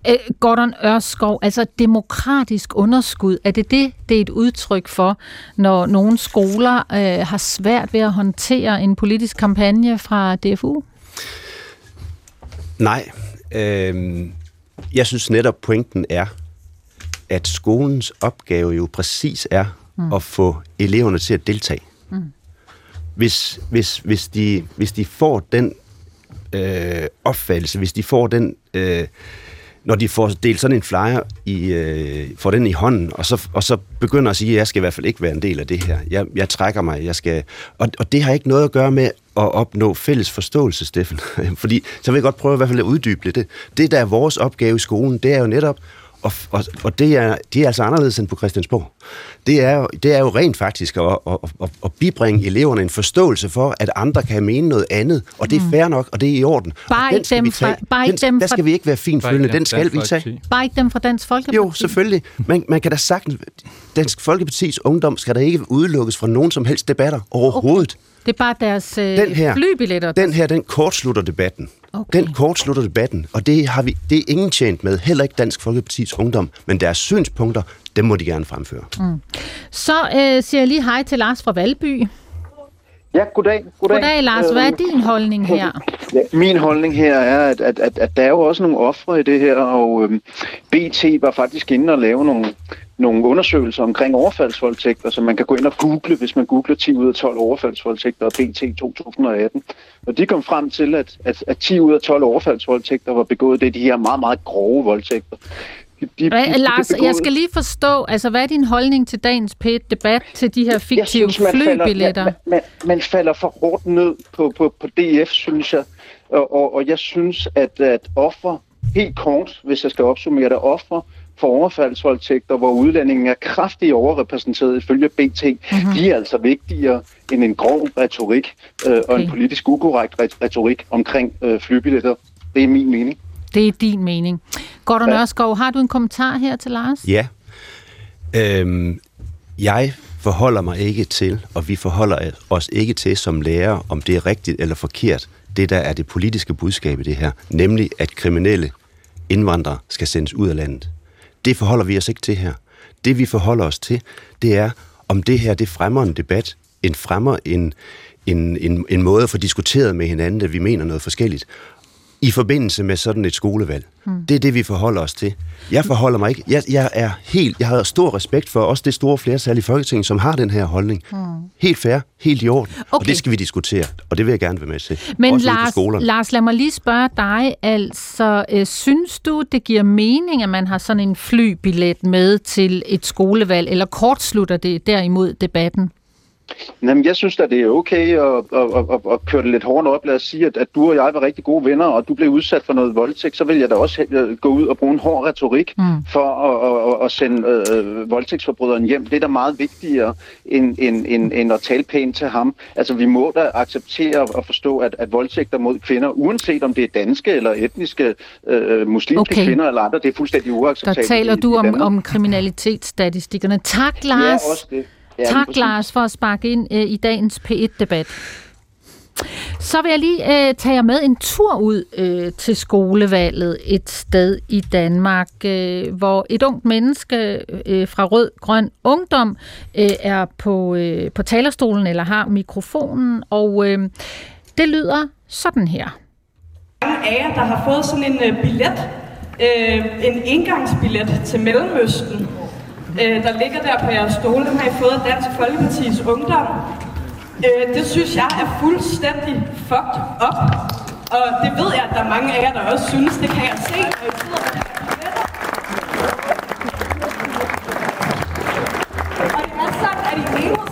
Øh, Gordon Ørskov, altså demokratisk underskud, er det det, det er et udtryk for, når nogle skoler øh, har svært ved at håndtere en politisk kampagne fra DFU?
Nej. Øh, jeg synes netop pointen er, at skolens opgave jo præcis er mm. at få eleverne til at deltage. Mm. Hvis, hvis, hvis, de, hvis de får den øh, opfattelse, hvis de får den øh, når de får delt sådan en flyer, i, øh, får den i hånden, og så, og så begynder at sige, at jeg skal i hvert fald ikke være en del af det her. Jeg, jeg trækker mig, jeg skal... Og, og det har ikke noget at gøre med at opnå fælles forståelse, Steffen. Fordi, så vil jeg godt prøve i hvert fald at uddybe det. Det, der er vores opgave i skolen, det er jo netop og, og, og det, er, det er altså anderledes end på Christiansborg. Det er jo, det er jo rent faktisk at, at, at, at bibringe eleverne en forståelse for, at andre kan mene noget andet, og det er mm. fair nok, og det er i orden.
Bare ikke dem fra, bare
ikke
dem
der skal vi ikke være finfølgende, den skal vi tage.
Bare ikke dem fra Dansk Folkeparti?
Jo, selvfølgelig. Man, man kan da sagtens... Dansk Folkepartis ungdom skal da ikke udelukkes fra nogen som helst debatter overhovedet. Okay.
Det er bare deres øh, den her, flybilletter?
Den her, den kortslutter debatten. Okay. Den kortslutter debatten, og det, har vi, det er ingen tjent med, heller ikke Dansk Folkepartis ungdom, men deres synspunkter, dem må de gerne fremføre. Mm.
Så øh, siger jeg lige hej til Lars fra Valby.
Ja, goddag.
Goddag, goddag Lars. Hvad er din holdning her?
Ja, min holdning her er, at, at, at, at der er jo også nogle ofre i det her, og øhm, BT var faktisk inde og lave nogle, nogle undersøgelser omkring overfaldsvoldtægter, som man kan gå ind og google, hvis man googler 10 ud af 12 overfaldsvoldtægter og BT 2018. Og de kom frem til, at, at, at 10 ud af 12 overfaldsvoldtægter var begået, det de her meget, meget grove voldtægter.
De, de, de, Lars, jeg skal lige forstå, altså hvad er din holdning til dagens debat til de her fiktive synes, man flybilletter?
Falder, man, man, man falder for hårdt ned på, på, på DF, synes jeg. Og, og, og jeg synes, at, at offer, helt kort, hvis jeg skal opsummere det, offer for overfaldsvoldtægter, hvor udlændingen er kraftigt overrepræsenteret ifølge BT, mm-hmm. de er altså vigtigere end en grov retorik øh, okay. og en politisk ukorrekt retorik omkring øh, flybilletter. Det er min mening.
Det er din mening. Gordon ja. Ørskov, har du en kommentar her til Lars?
Ja. Øhm, jeg forholder mig ikke til, og vi forholder os ikke til som lærer, om det er rigtigt eller forkert, det der er det politiske budskab i det her, nemlig at kriminelle indvandrere skal sendes ud af landet. Det forholder vi os ikke til her. Det vi forholder os til, det er, om det her det fremmer en debat, en fremmer en, en, en, en måde at få diskuteret med hinanden, at vi mener noget forskelligt i forbindelse med sådan et skolevalg. Hmm. Det er det, vi forholder os til. Jeg forholder mig ikke. Jeg, jeg er helt, jeg har stor respekt for også det store flertal i Folketinget, som har den her holdning. Hmm. Helt fair, helt i orden. Okay. Og det skal vi diskutere, og det vil jeg gerne være med til.
Men også Lars, Lars, lad mig lige spørge dig. Altså, øh, synes du, det giver mening, at man har sådan en flybillet med til et skolevalg, eller kortslutter det derimod debatten?
Jamen, jeg synes at det er okay at, at, at, at køre det lidt hårdt op. Lad os sige, at, at du og jeg var rigtig gode venner, og du blev udsat for noget voldtægt, så vil jeg da også øh, gå ud og bruge en hård retorik mm. for at, at, at sende øh, voldtægtsforbryderen hjem. Det er da meget vigtigere end, end, end, end at tale pænt til ham. Altså, vi må da acceptere og forstå, at, at voldtægter mod kvinder, uanset om det er danske eller etniske øh, muslimske okay. kvinder eller andre, det er fuldstændig uacceptabelt.
Der taler du om, om kriminalitetsstatistikkerne. Tak, Lars. Ja, også det. Ja, tak, præcis. Lars, for at sparke ind øh, i dagens P1-debat. Så vil jeg lige øh, tage jer med en tur ud øh, til skolevalget et sted i Danmark, øh, hvor et ungt menneske øh, fra Rød Grøn Ungdom øh, er på, øh, på talerstolen eller har mikrofonen, og øh, det lyder sådan her.
Mange af jer, der har fået sådan en øh, billet, øh, en indgangsbillet til Mellemøsten, øh, der ligger der på jeres stole. Dem har I fået af Dansk Folkepartis Ungdom. Øh, det synes jeg er fuldstændig fucked up. Og det ved jeg, at der er mange af jer, der også synes. Det kan jeg se, når I sidder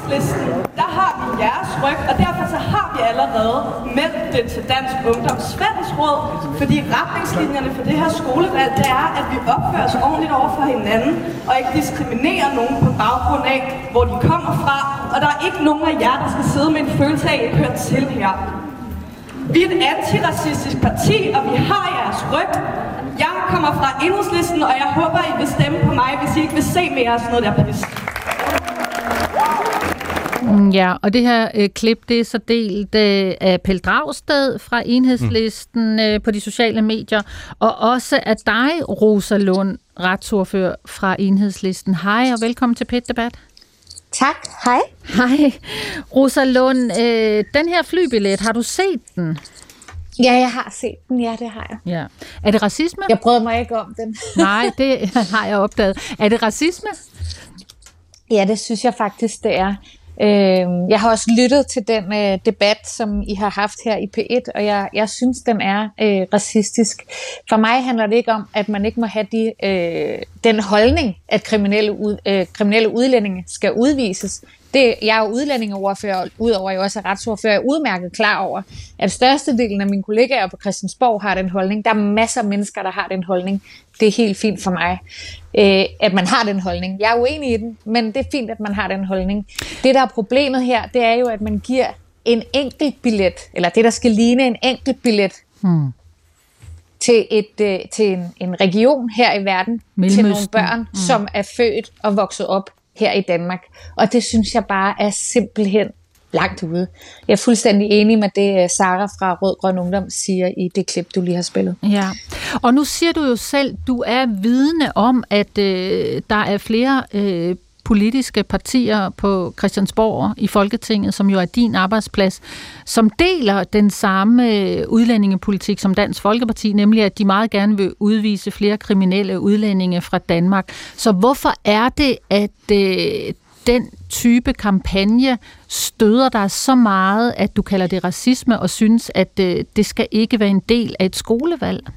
enhedslisten, der har vi jeres ryg, og derfor så har vi allerede meldt det til Dansk Ungdoms Fællesråd, fordi retningslinjerne for det her skolevalg, det er, at vi opfører os ordentligt over for hinanden, og ikke diskriminerer nogen på baggrund af, hvor de kommer fra, og der er ikke nogen af jer, der skal sidde med en følelse af, at I hører til her. Vi er et antiracistisk parti, og vi har jeres ryg. Jeg kommer fra enhedslisten, og jeg håber, I vil stemme på mig, hvis I ikke vil se mere af sådan noget der pis.
Mm, ja, og det her øh, klip, det er så delt øh, af Pelle Dragsted fra Enhedslisten mm. øh, på de sociale medier, og også af dig, Rosa Lund, retsordfører fra Enhedslisten. Hej og velkommen til PET Debat.
Tak, hej.
Hej. Rosa Lund, øh, den her flybillet, har du set den?
Ja, jeg har set den, ja, det har jeg.
Ja. Er det racisme?
Jeg prøvede mig ikke om den.
Nej, det har jeg opdaget. Er det racisme?
Ja, det synes jeg faktisk, det er. Øh, jeg har også lyttet til den øh, debat, som I har haft her i P1, og jeg, jeg synes, den er øh, racistisk. For mig handler det ikke om, at man ikke må have de, øh, den holdning, at kriminelle, ud, øh, kriminelle udlændinge skal udvises. Det, jeg er jo udlændingeordfører, udover at jeg også er retsordfører, jeg er udmærket klar over, at størstedelen af mine kollegaer på Christiansborg har den holdning. Der er masser af mennesker, der har den holdning. Det er helt fint for mig, øh, at man har den holdning. Jeg er uenig i den, men det er fint, at man har den holdning. Det, der er problemet her, det er jo, at man giver en enkelt billet, eller det, der skal ligne en enkelt billet,
Hmm.
til, et, øh, til en, en region her i verden, til nogle børn, mm. som er født og vokset op her i Danmark. Og det synes jeg bare er simpelthen langt ude. Jeg er fuldstændig enig med det, øh, Sara fra Rød Grøn Ungdom siger i det klip, du lige har spillet.
Ja, og nu siger du jo selv, du er vidne om, at øh, der er flere øh, politiske partier på Christiansborg i Folketinget, som jo er din arbejdsplads, som deler den samme øh, udlændingepolitik som Dansk Folkeparti, nemlig at de meget gerne vil udvise flere kriminelle udlændinge fra Danmark. Så hvorfor er det, at øh, den type kampagne støder dig så meget, at du kalder det racisme og synes, at øh, det skal ikke være en del af et skolevalg?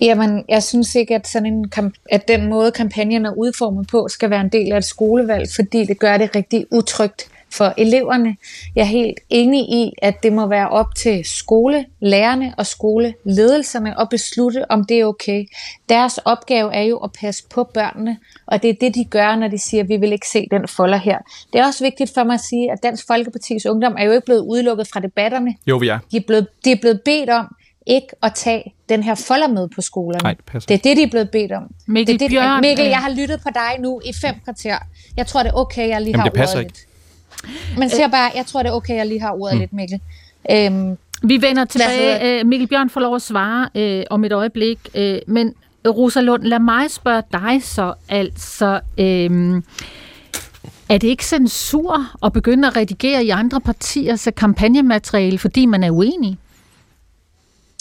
Jamen, jeg synes ikke, at, sådan en at den måde, kampagnen er udformet på, skal være en del af et skolevalg, fordi det gør det rigtig utrygt for eleverne. Jeg er helt enig i, at det må være op til skolelærerne og skoleledelserne at beslutte, om det er okay. Deres opgave er jo at passe på børnene, og det er det, de gør, når de siger, at vi vil ikke se den folder her. Det er også vigtigt for mig at sige, at Dansk Folkepartis Ungdom er jo ikke blevet udelukket fra debatterne.
Jo, vi er.
De er blevet, de er blevet bedt om ikke at tage den her folder med på skolerne.
Nej, det passer.
det er det, de er blevet bedt om.
Mikkel
det er det,
Bjørn,
Mikkel,
øh,
jeg har lyttet på dig nu i fem kvarter. Jeg tror, det er okay, jeg lige
Jamen,
har
det passer
ordet
ikke.
lidt. Men siger bare, jeg tror, det er okay, jeg lige har ordet
Mm.
lidt, Mikkel. Øhm,
Vi vender tilbage. Øh, Mikkel Bjørn får lov at svare øh, om et øjeblik. Øh, men Rosa Lund, lad mig spørge dig så. Altså, øh, er det ikke censur at begynde at redigere i andre partiers kampagnemateriale, fordi man er uenig?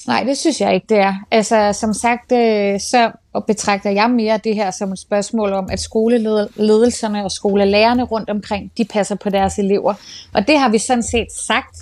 Nej, det synes jeg ikke, det er. Altså, som sagt, øh, så betragter jeg mere det her som et spørgsmål om, at skoleledelserne og skolelærerne rundt omkring, de passer på deres elever. Og det har vi sådan set sagt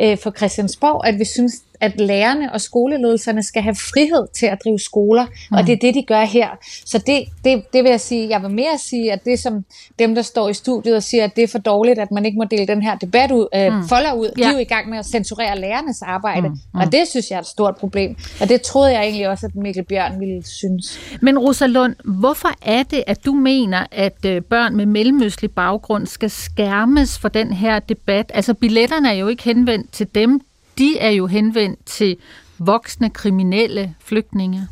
øh, for Christiansborg, at vi synes, at lærerne og skoleledelserne skal have frihed til at drive skoler, mm. og det er det, de gør her. Så det, det, det vil jeg sige, jeg vil mere sige, at det som dem, der står i studiet og siger, at det er for dårligt, at man ikke må dele den her debat ud, øh,
Mm.
mm. folder ud, ja. de er jo i gang med at censurere lærernes arbejde,
Mm,
mm.
mm.
og det synes jeg er et stort problem. Og det troede jeg egentlig også, at Mikkel Bjørn ville synes.
Men Rosa Lund, hvorfor er det, at du mener, at øh, børn med mellemøstlig baggrund skal skærmes for den her debat? Altså, billetterne er jo ikke henvendt til dem. De er jo henvendt til voksne kriminelle flygtninge.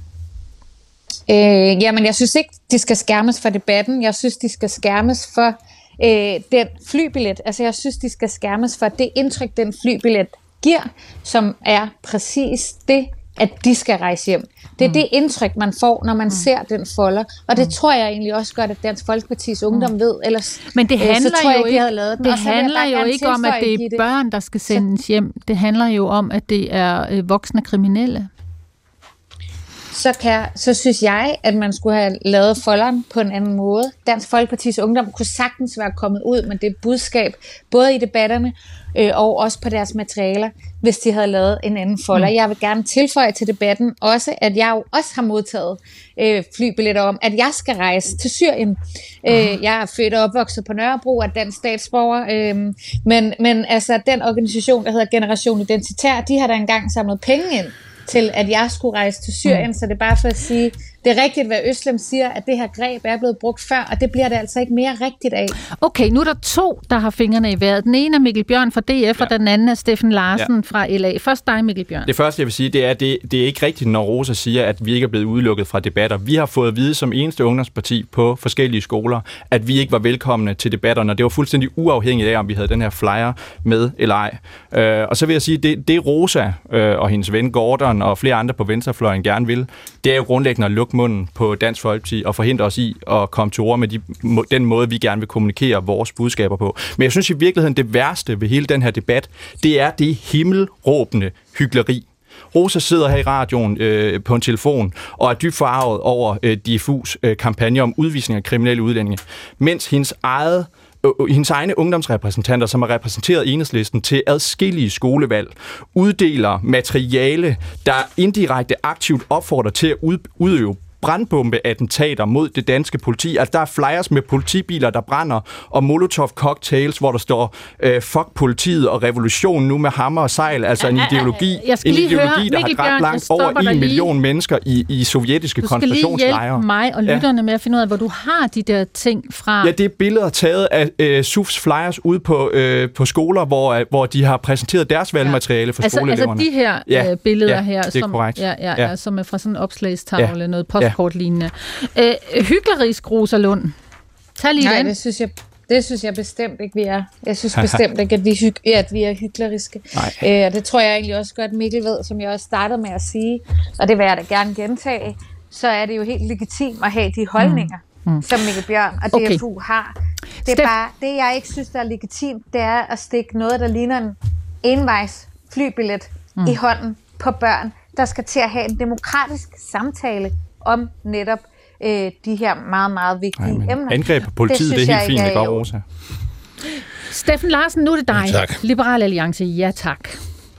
Øh, jamen, jeg synes ikke, de skal skærmes for debatten. Jeg synes, de skal skærmes for øh, den flybillet. Altså, jeg synes, de skal skærmes for det indtryk, den flybillet giver, som er præcis det, at de skal rejse hjem. Det er mm. det indtryk, man får, når man mm. ser den folder. Og det mm. tror jeg egentlig også godt, at Dansk Folkepartis Ungdom mm. ved. Ellers,
Men det
øh,
handler
så tror jeg
jo
ikke, de havde lavet den.
det
Og så
handler jo ikke om, at det er børn, der skal sendes hjem. Det handler jo om, at det er øh, voksne kriminelle.
Så, kan, så synes jeg, at man skulle have lavet folderen på en anden måde. Dansk Folkepartis Ungdom kunne sagtens være kommet ud med det budskab, både i debatterne øh, og også på deres materialer, hvis de havde lavet en anden folder. Mm. Jeg vil gerne tilføje til debatten også, at jeg jo også har modtaget øh, flybilletter om, at jeg skal rejse til Syrien. Øh, jeg er født og opvokset på Nørrebro af dansk statsborger, øh, men, men altså den organisation, der hedder Generation Identitær, de har da engang samlet penge ind til, at jeg skulle rejse til Syrien, mm. så det er bare for at sige, det er rigtigt, hvad Øslem siger, at det her greb er blevet brugt før, og det bliver det altså ikke mere rigtigt af.
Okay, nu er der to, der har fingrene i vejret. Den ene er Mikkel Bjørn fra DF, ja. og den anden er Steffen Larsen ja. fra LA. Først dig, Mikkel Bjørn.
Det første, jeg vil sige, det er, at det, det er ikke rigtigt, når Rosa siger, at vi ikke er blevet udelukket fra debatter. Vi har fået at vide som eneste ungdomsparti på forskellige skoler, at vi ikke var velkomne til debatterne, og det var fuldstændig uafhængigt af, om vi havde den her flyer med eller ej. Øh, og så vil jeg sige, det, det Rosa øh, og hendes ven Gordon og flere andre på venstrefløjen gerne vil, det er jo grundlæggende at lukke munden på Dansk Folkeparti og forhindre os i at komme til ord med de, må- den måde, vi gerne vil kommunikere vores budskaber på. Men jeg synes i virkeligheden, det værste ved hele den her debat, det er det himmelråbende hyggeleri. Rosa sidder her i radioen øh, på en telefon og er dybt forarvet over øh, diffus øh, kampagne om udvisning af kriminelle udlændinge, mens hendes eget øh, Øh, øh, hendes egne ungdomsrepræsentanter, som har repræsenteret enhedslisten til adskillige skolevalg, uddeler materiale, der indirekte aktivt opfordrer til at udøve brandbombeattentater mod det danske politi. Altså, der er flyers med politibiler, der brænder, og molotov-cocktails, hvor der står øh, fuck politiet og revolution nu med hammer og sejl. Altså en ideologi, en ideologi
høre,
der har dræbt langt over en million mennesker i, i sovjetiske koncentrationslejre.
Du skal lige mig og lytterne ja. med at finde ud af, hvor du har de der ting fra.
Ja, det er billeder taget af øh, SUFs flyers ude på, øh, på skoler, hvor, øh, hvor de har præsenteret deres valgmateriale for
altså,
skoleeleverne.
Altså de her ja. øh, billeder
ja,
her,
er
som,
korrekt.
Ja, ja, ja. Ja, som er fra sådan en opslagstavle, ja. noget post postkortlignende. Øh, hyggelig Rosa Lund. Tag lige
Nej,
den.
det synes jeg det synes jeg bestemt ikke, vi er. Jeg synes bestemt ikke, at vi, ja, at vi er hykleriske. Øh, og det tror jeg egentlig også godt, Mikkel ved, som jeg også startede med at sige, og det vil jeg da gerne gentage, så er det jo helt legitimt at have de holdninger, mm. Mm. som Mikkel Bjørn og DFU okay. har. Det er bare, det jeg ikke synes, der er legitimt, det er at stikke noget, der ligner en envejs flybillet mm. i hånden på børn, der skal til at have en demokratisk samtale om netop øh, de her meget, meget vigtige Ej, emner.
Angreb på politiet, det, det er helt fint, det går, Rosa.
Steffen Larsen, nu er det dig.
Ja, tak.
Liberal Alliance, ja tak.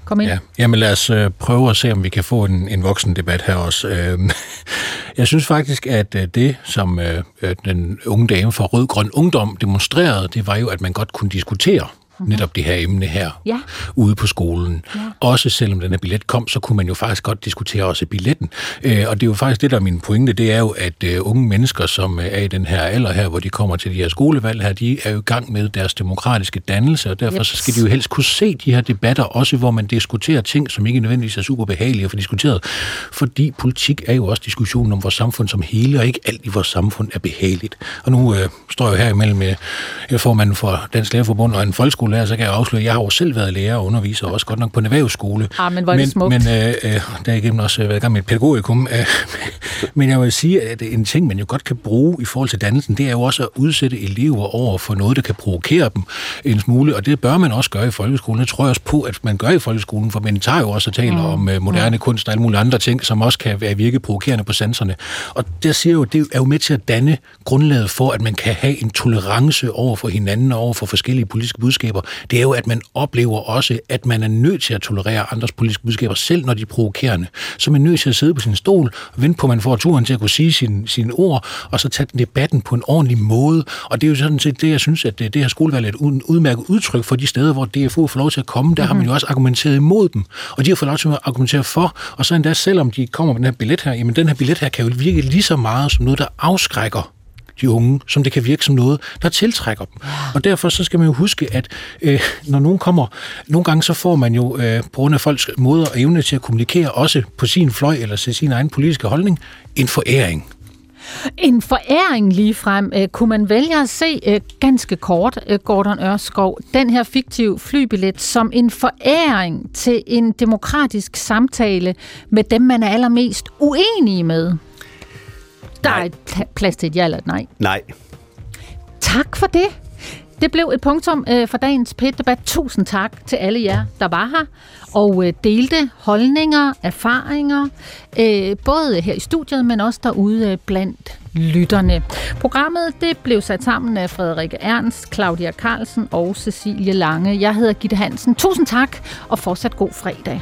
Kom ind.
Ja. Jamen lad os øh, prøve at se, om vi kan få en, en voksen debat her også. Øh, jeg synes faktisk, at øh, det, som øh, øh, den unge dame fra Rød-Grøn Ungdom demonstrerede, det var jo, at man godt kunne diskutere. Netop det her emne her
ja.
ude på skolen. Ja. Også selvom den her billet kom, så kunne man jo faktisk godt diskutere også billetten. Øh, og det er jo faktisk det, der er min pointe, det er jo, at øh, unge mennesker, som øh, er i den her alder her, hvor de kommer til de her skolevalg her, de er jo i gang med deres demokratiske dannelse, og derfor yep. så skal de jo helst kunne se de her debatter, også hvor man diskuterer ting, som ikke nødvendigvis er super behagelige at få diskuteret. Fordi politik er jo også diskussionen om vores samfund som hele, og ikke alt i vores samfund er behageligt. Og nu øh, står jeg jo her imellem øh, formanden for Dansk Lærerforbund og en folkeskole folkeskolelærer, så kan jeg afsløre, at jeg har jo selv været lærer og underviser, også godt nok på en erhvervsskole.
Ah, men hvor er det smukt.
Men øh, øh, der er igennem også været i gang med et pædagogikum. Øh, men jeg vil sige, at en ting, man jo godt kan bruge i forhold til dannelsen, det er jo også at udsætte elever over for noget, der kan provokere dem en smule, og det bør man også gøre i folkeskolen. Det tror jeg også på, at man gør i folkeskolen, for man tager jo også og taler mm. om uh, moderne mm. kunst og alle mulige andre ting, som også kan være virke provokerende på sanserne. Og der siger jo, det er jo med til at danne grundlaget for, at man kan have en tolerance over for hinanden og over for forskellige politiske budskaber. Det er jo, at man oplever også, at man er nødt til at tolerere andres politiske budskaber, selv når de er provokerende. Så man er nødt til at sidde på sin stol og vente på, at man får turen til at kunne sige sine, sine ord, og så tage debatten på en ordentlig måde. Og det er jo sådan set det, jeg synes, at det, det her skolevalg er et udmærket udtryk for de steder, hvor DFU får lov til at komme. Der mm-hmm. har man jo også argumenteret imod dem, og de har fået lov til at argumentere for. Og så endda, selvom de kommer med den her billet her, jamen den her billet her kan jo virke lige så meget som noget, der afskrækker de unge, som det kan virke som noget, der tiltrækker dem. Og derfor så skal man jo huske, at øh, når nogen kommer, nogle gange så får man jo, øh, på grund af folks måder og evne til at kommunikere, også på sin fløj eller til sin egen politiske holdning, en foræring.
En foræring lige frem. Øh, kunne man vælge at se øh, ganske kort, øh, Gordon Ørskov, den her fiktive flybillet som en foræring til en demokratisk samtale med dem, man er allermest uenige med? Der nej. er et plads til et ja eller et nej.
Nej.
Tak for det. Det blev et punktum øh, for dagens pæt-debat. Tusind tak til alle jer, der var her og øh, delte holdninger, erfaringer, øh, både her i studiet, men også derude øh, blandt lytterne. Programmet det blev sat sammen af Frederikke Ernst, Claudia Carlsen og Cecilie Lange. Jeg hedder Gitte Hansen. Tusind tak, og fortsat god fredag.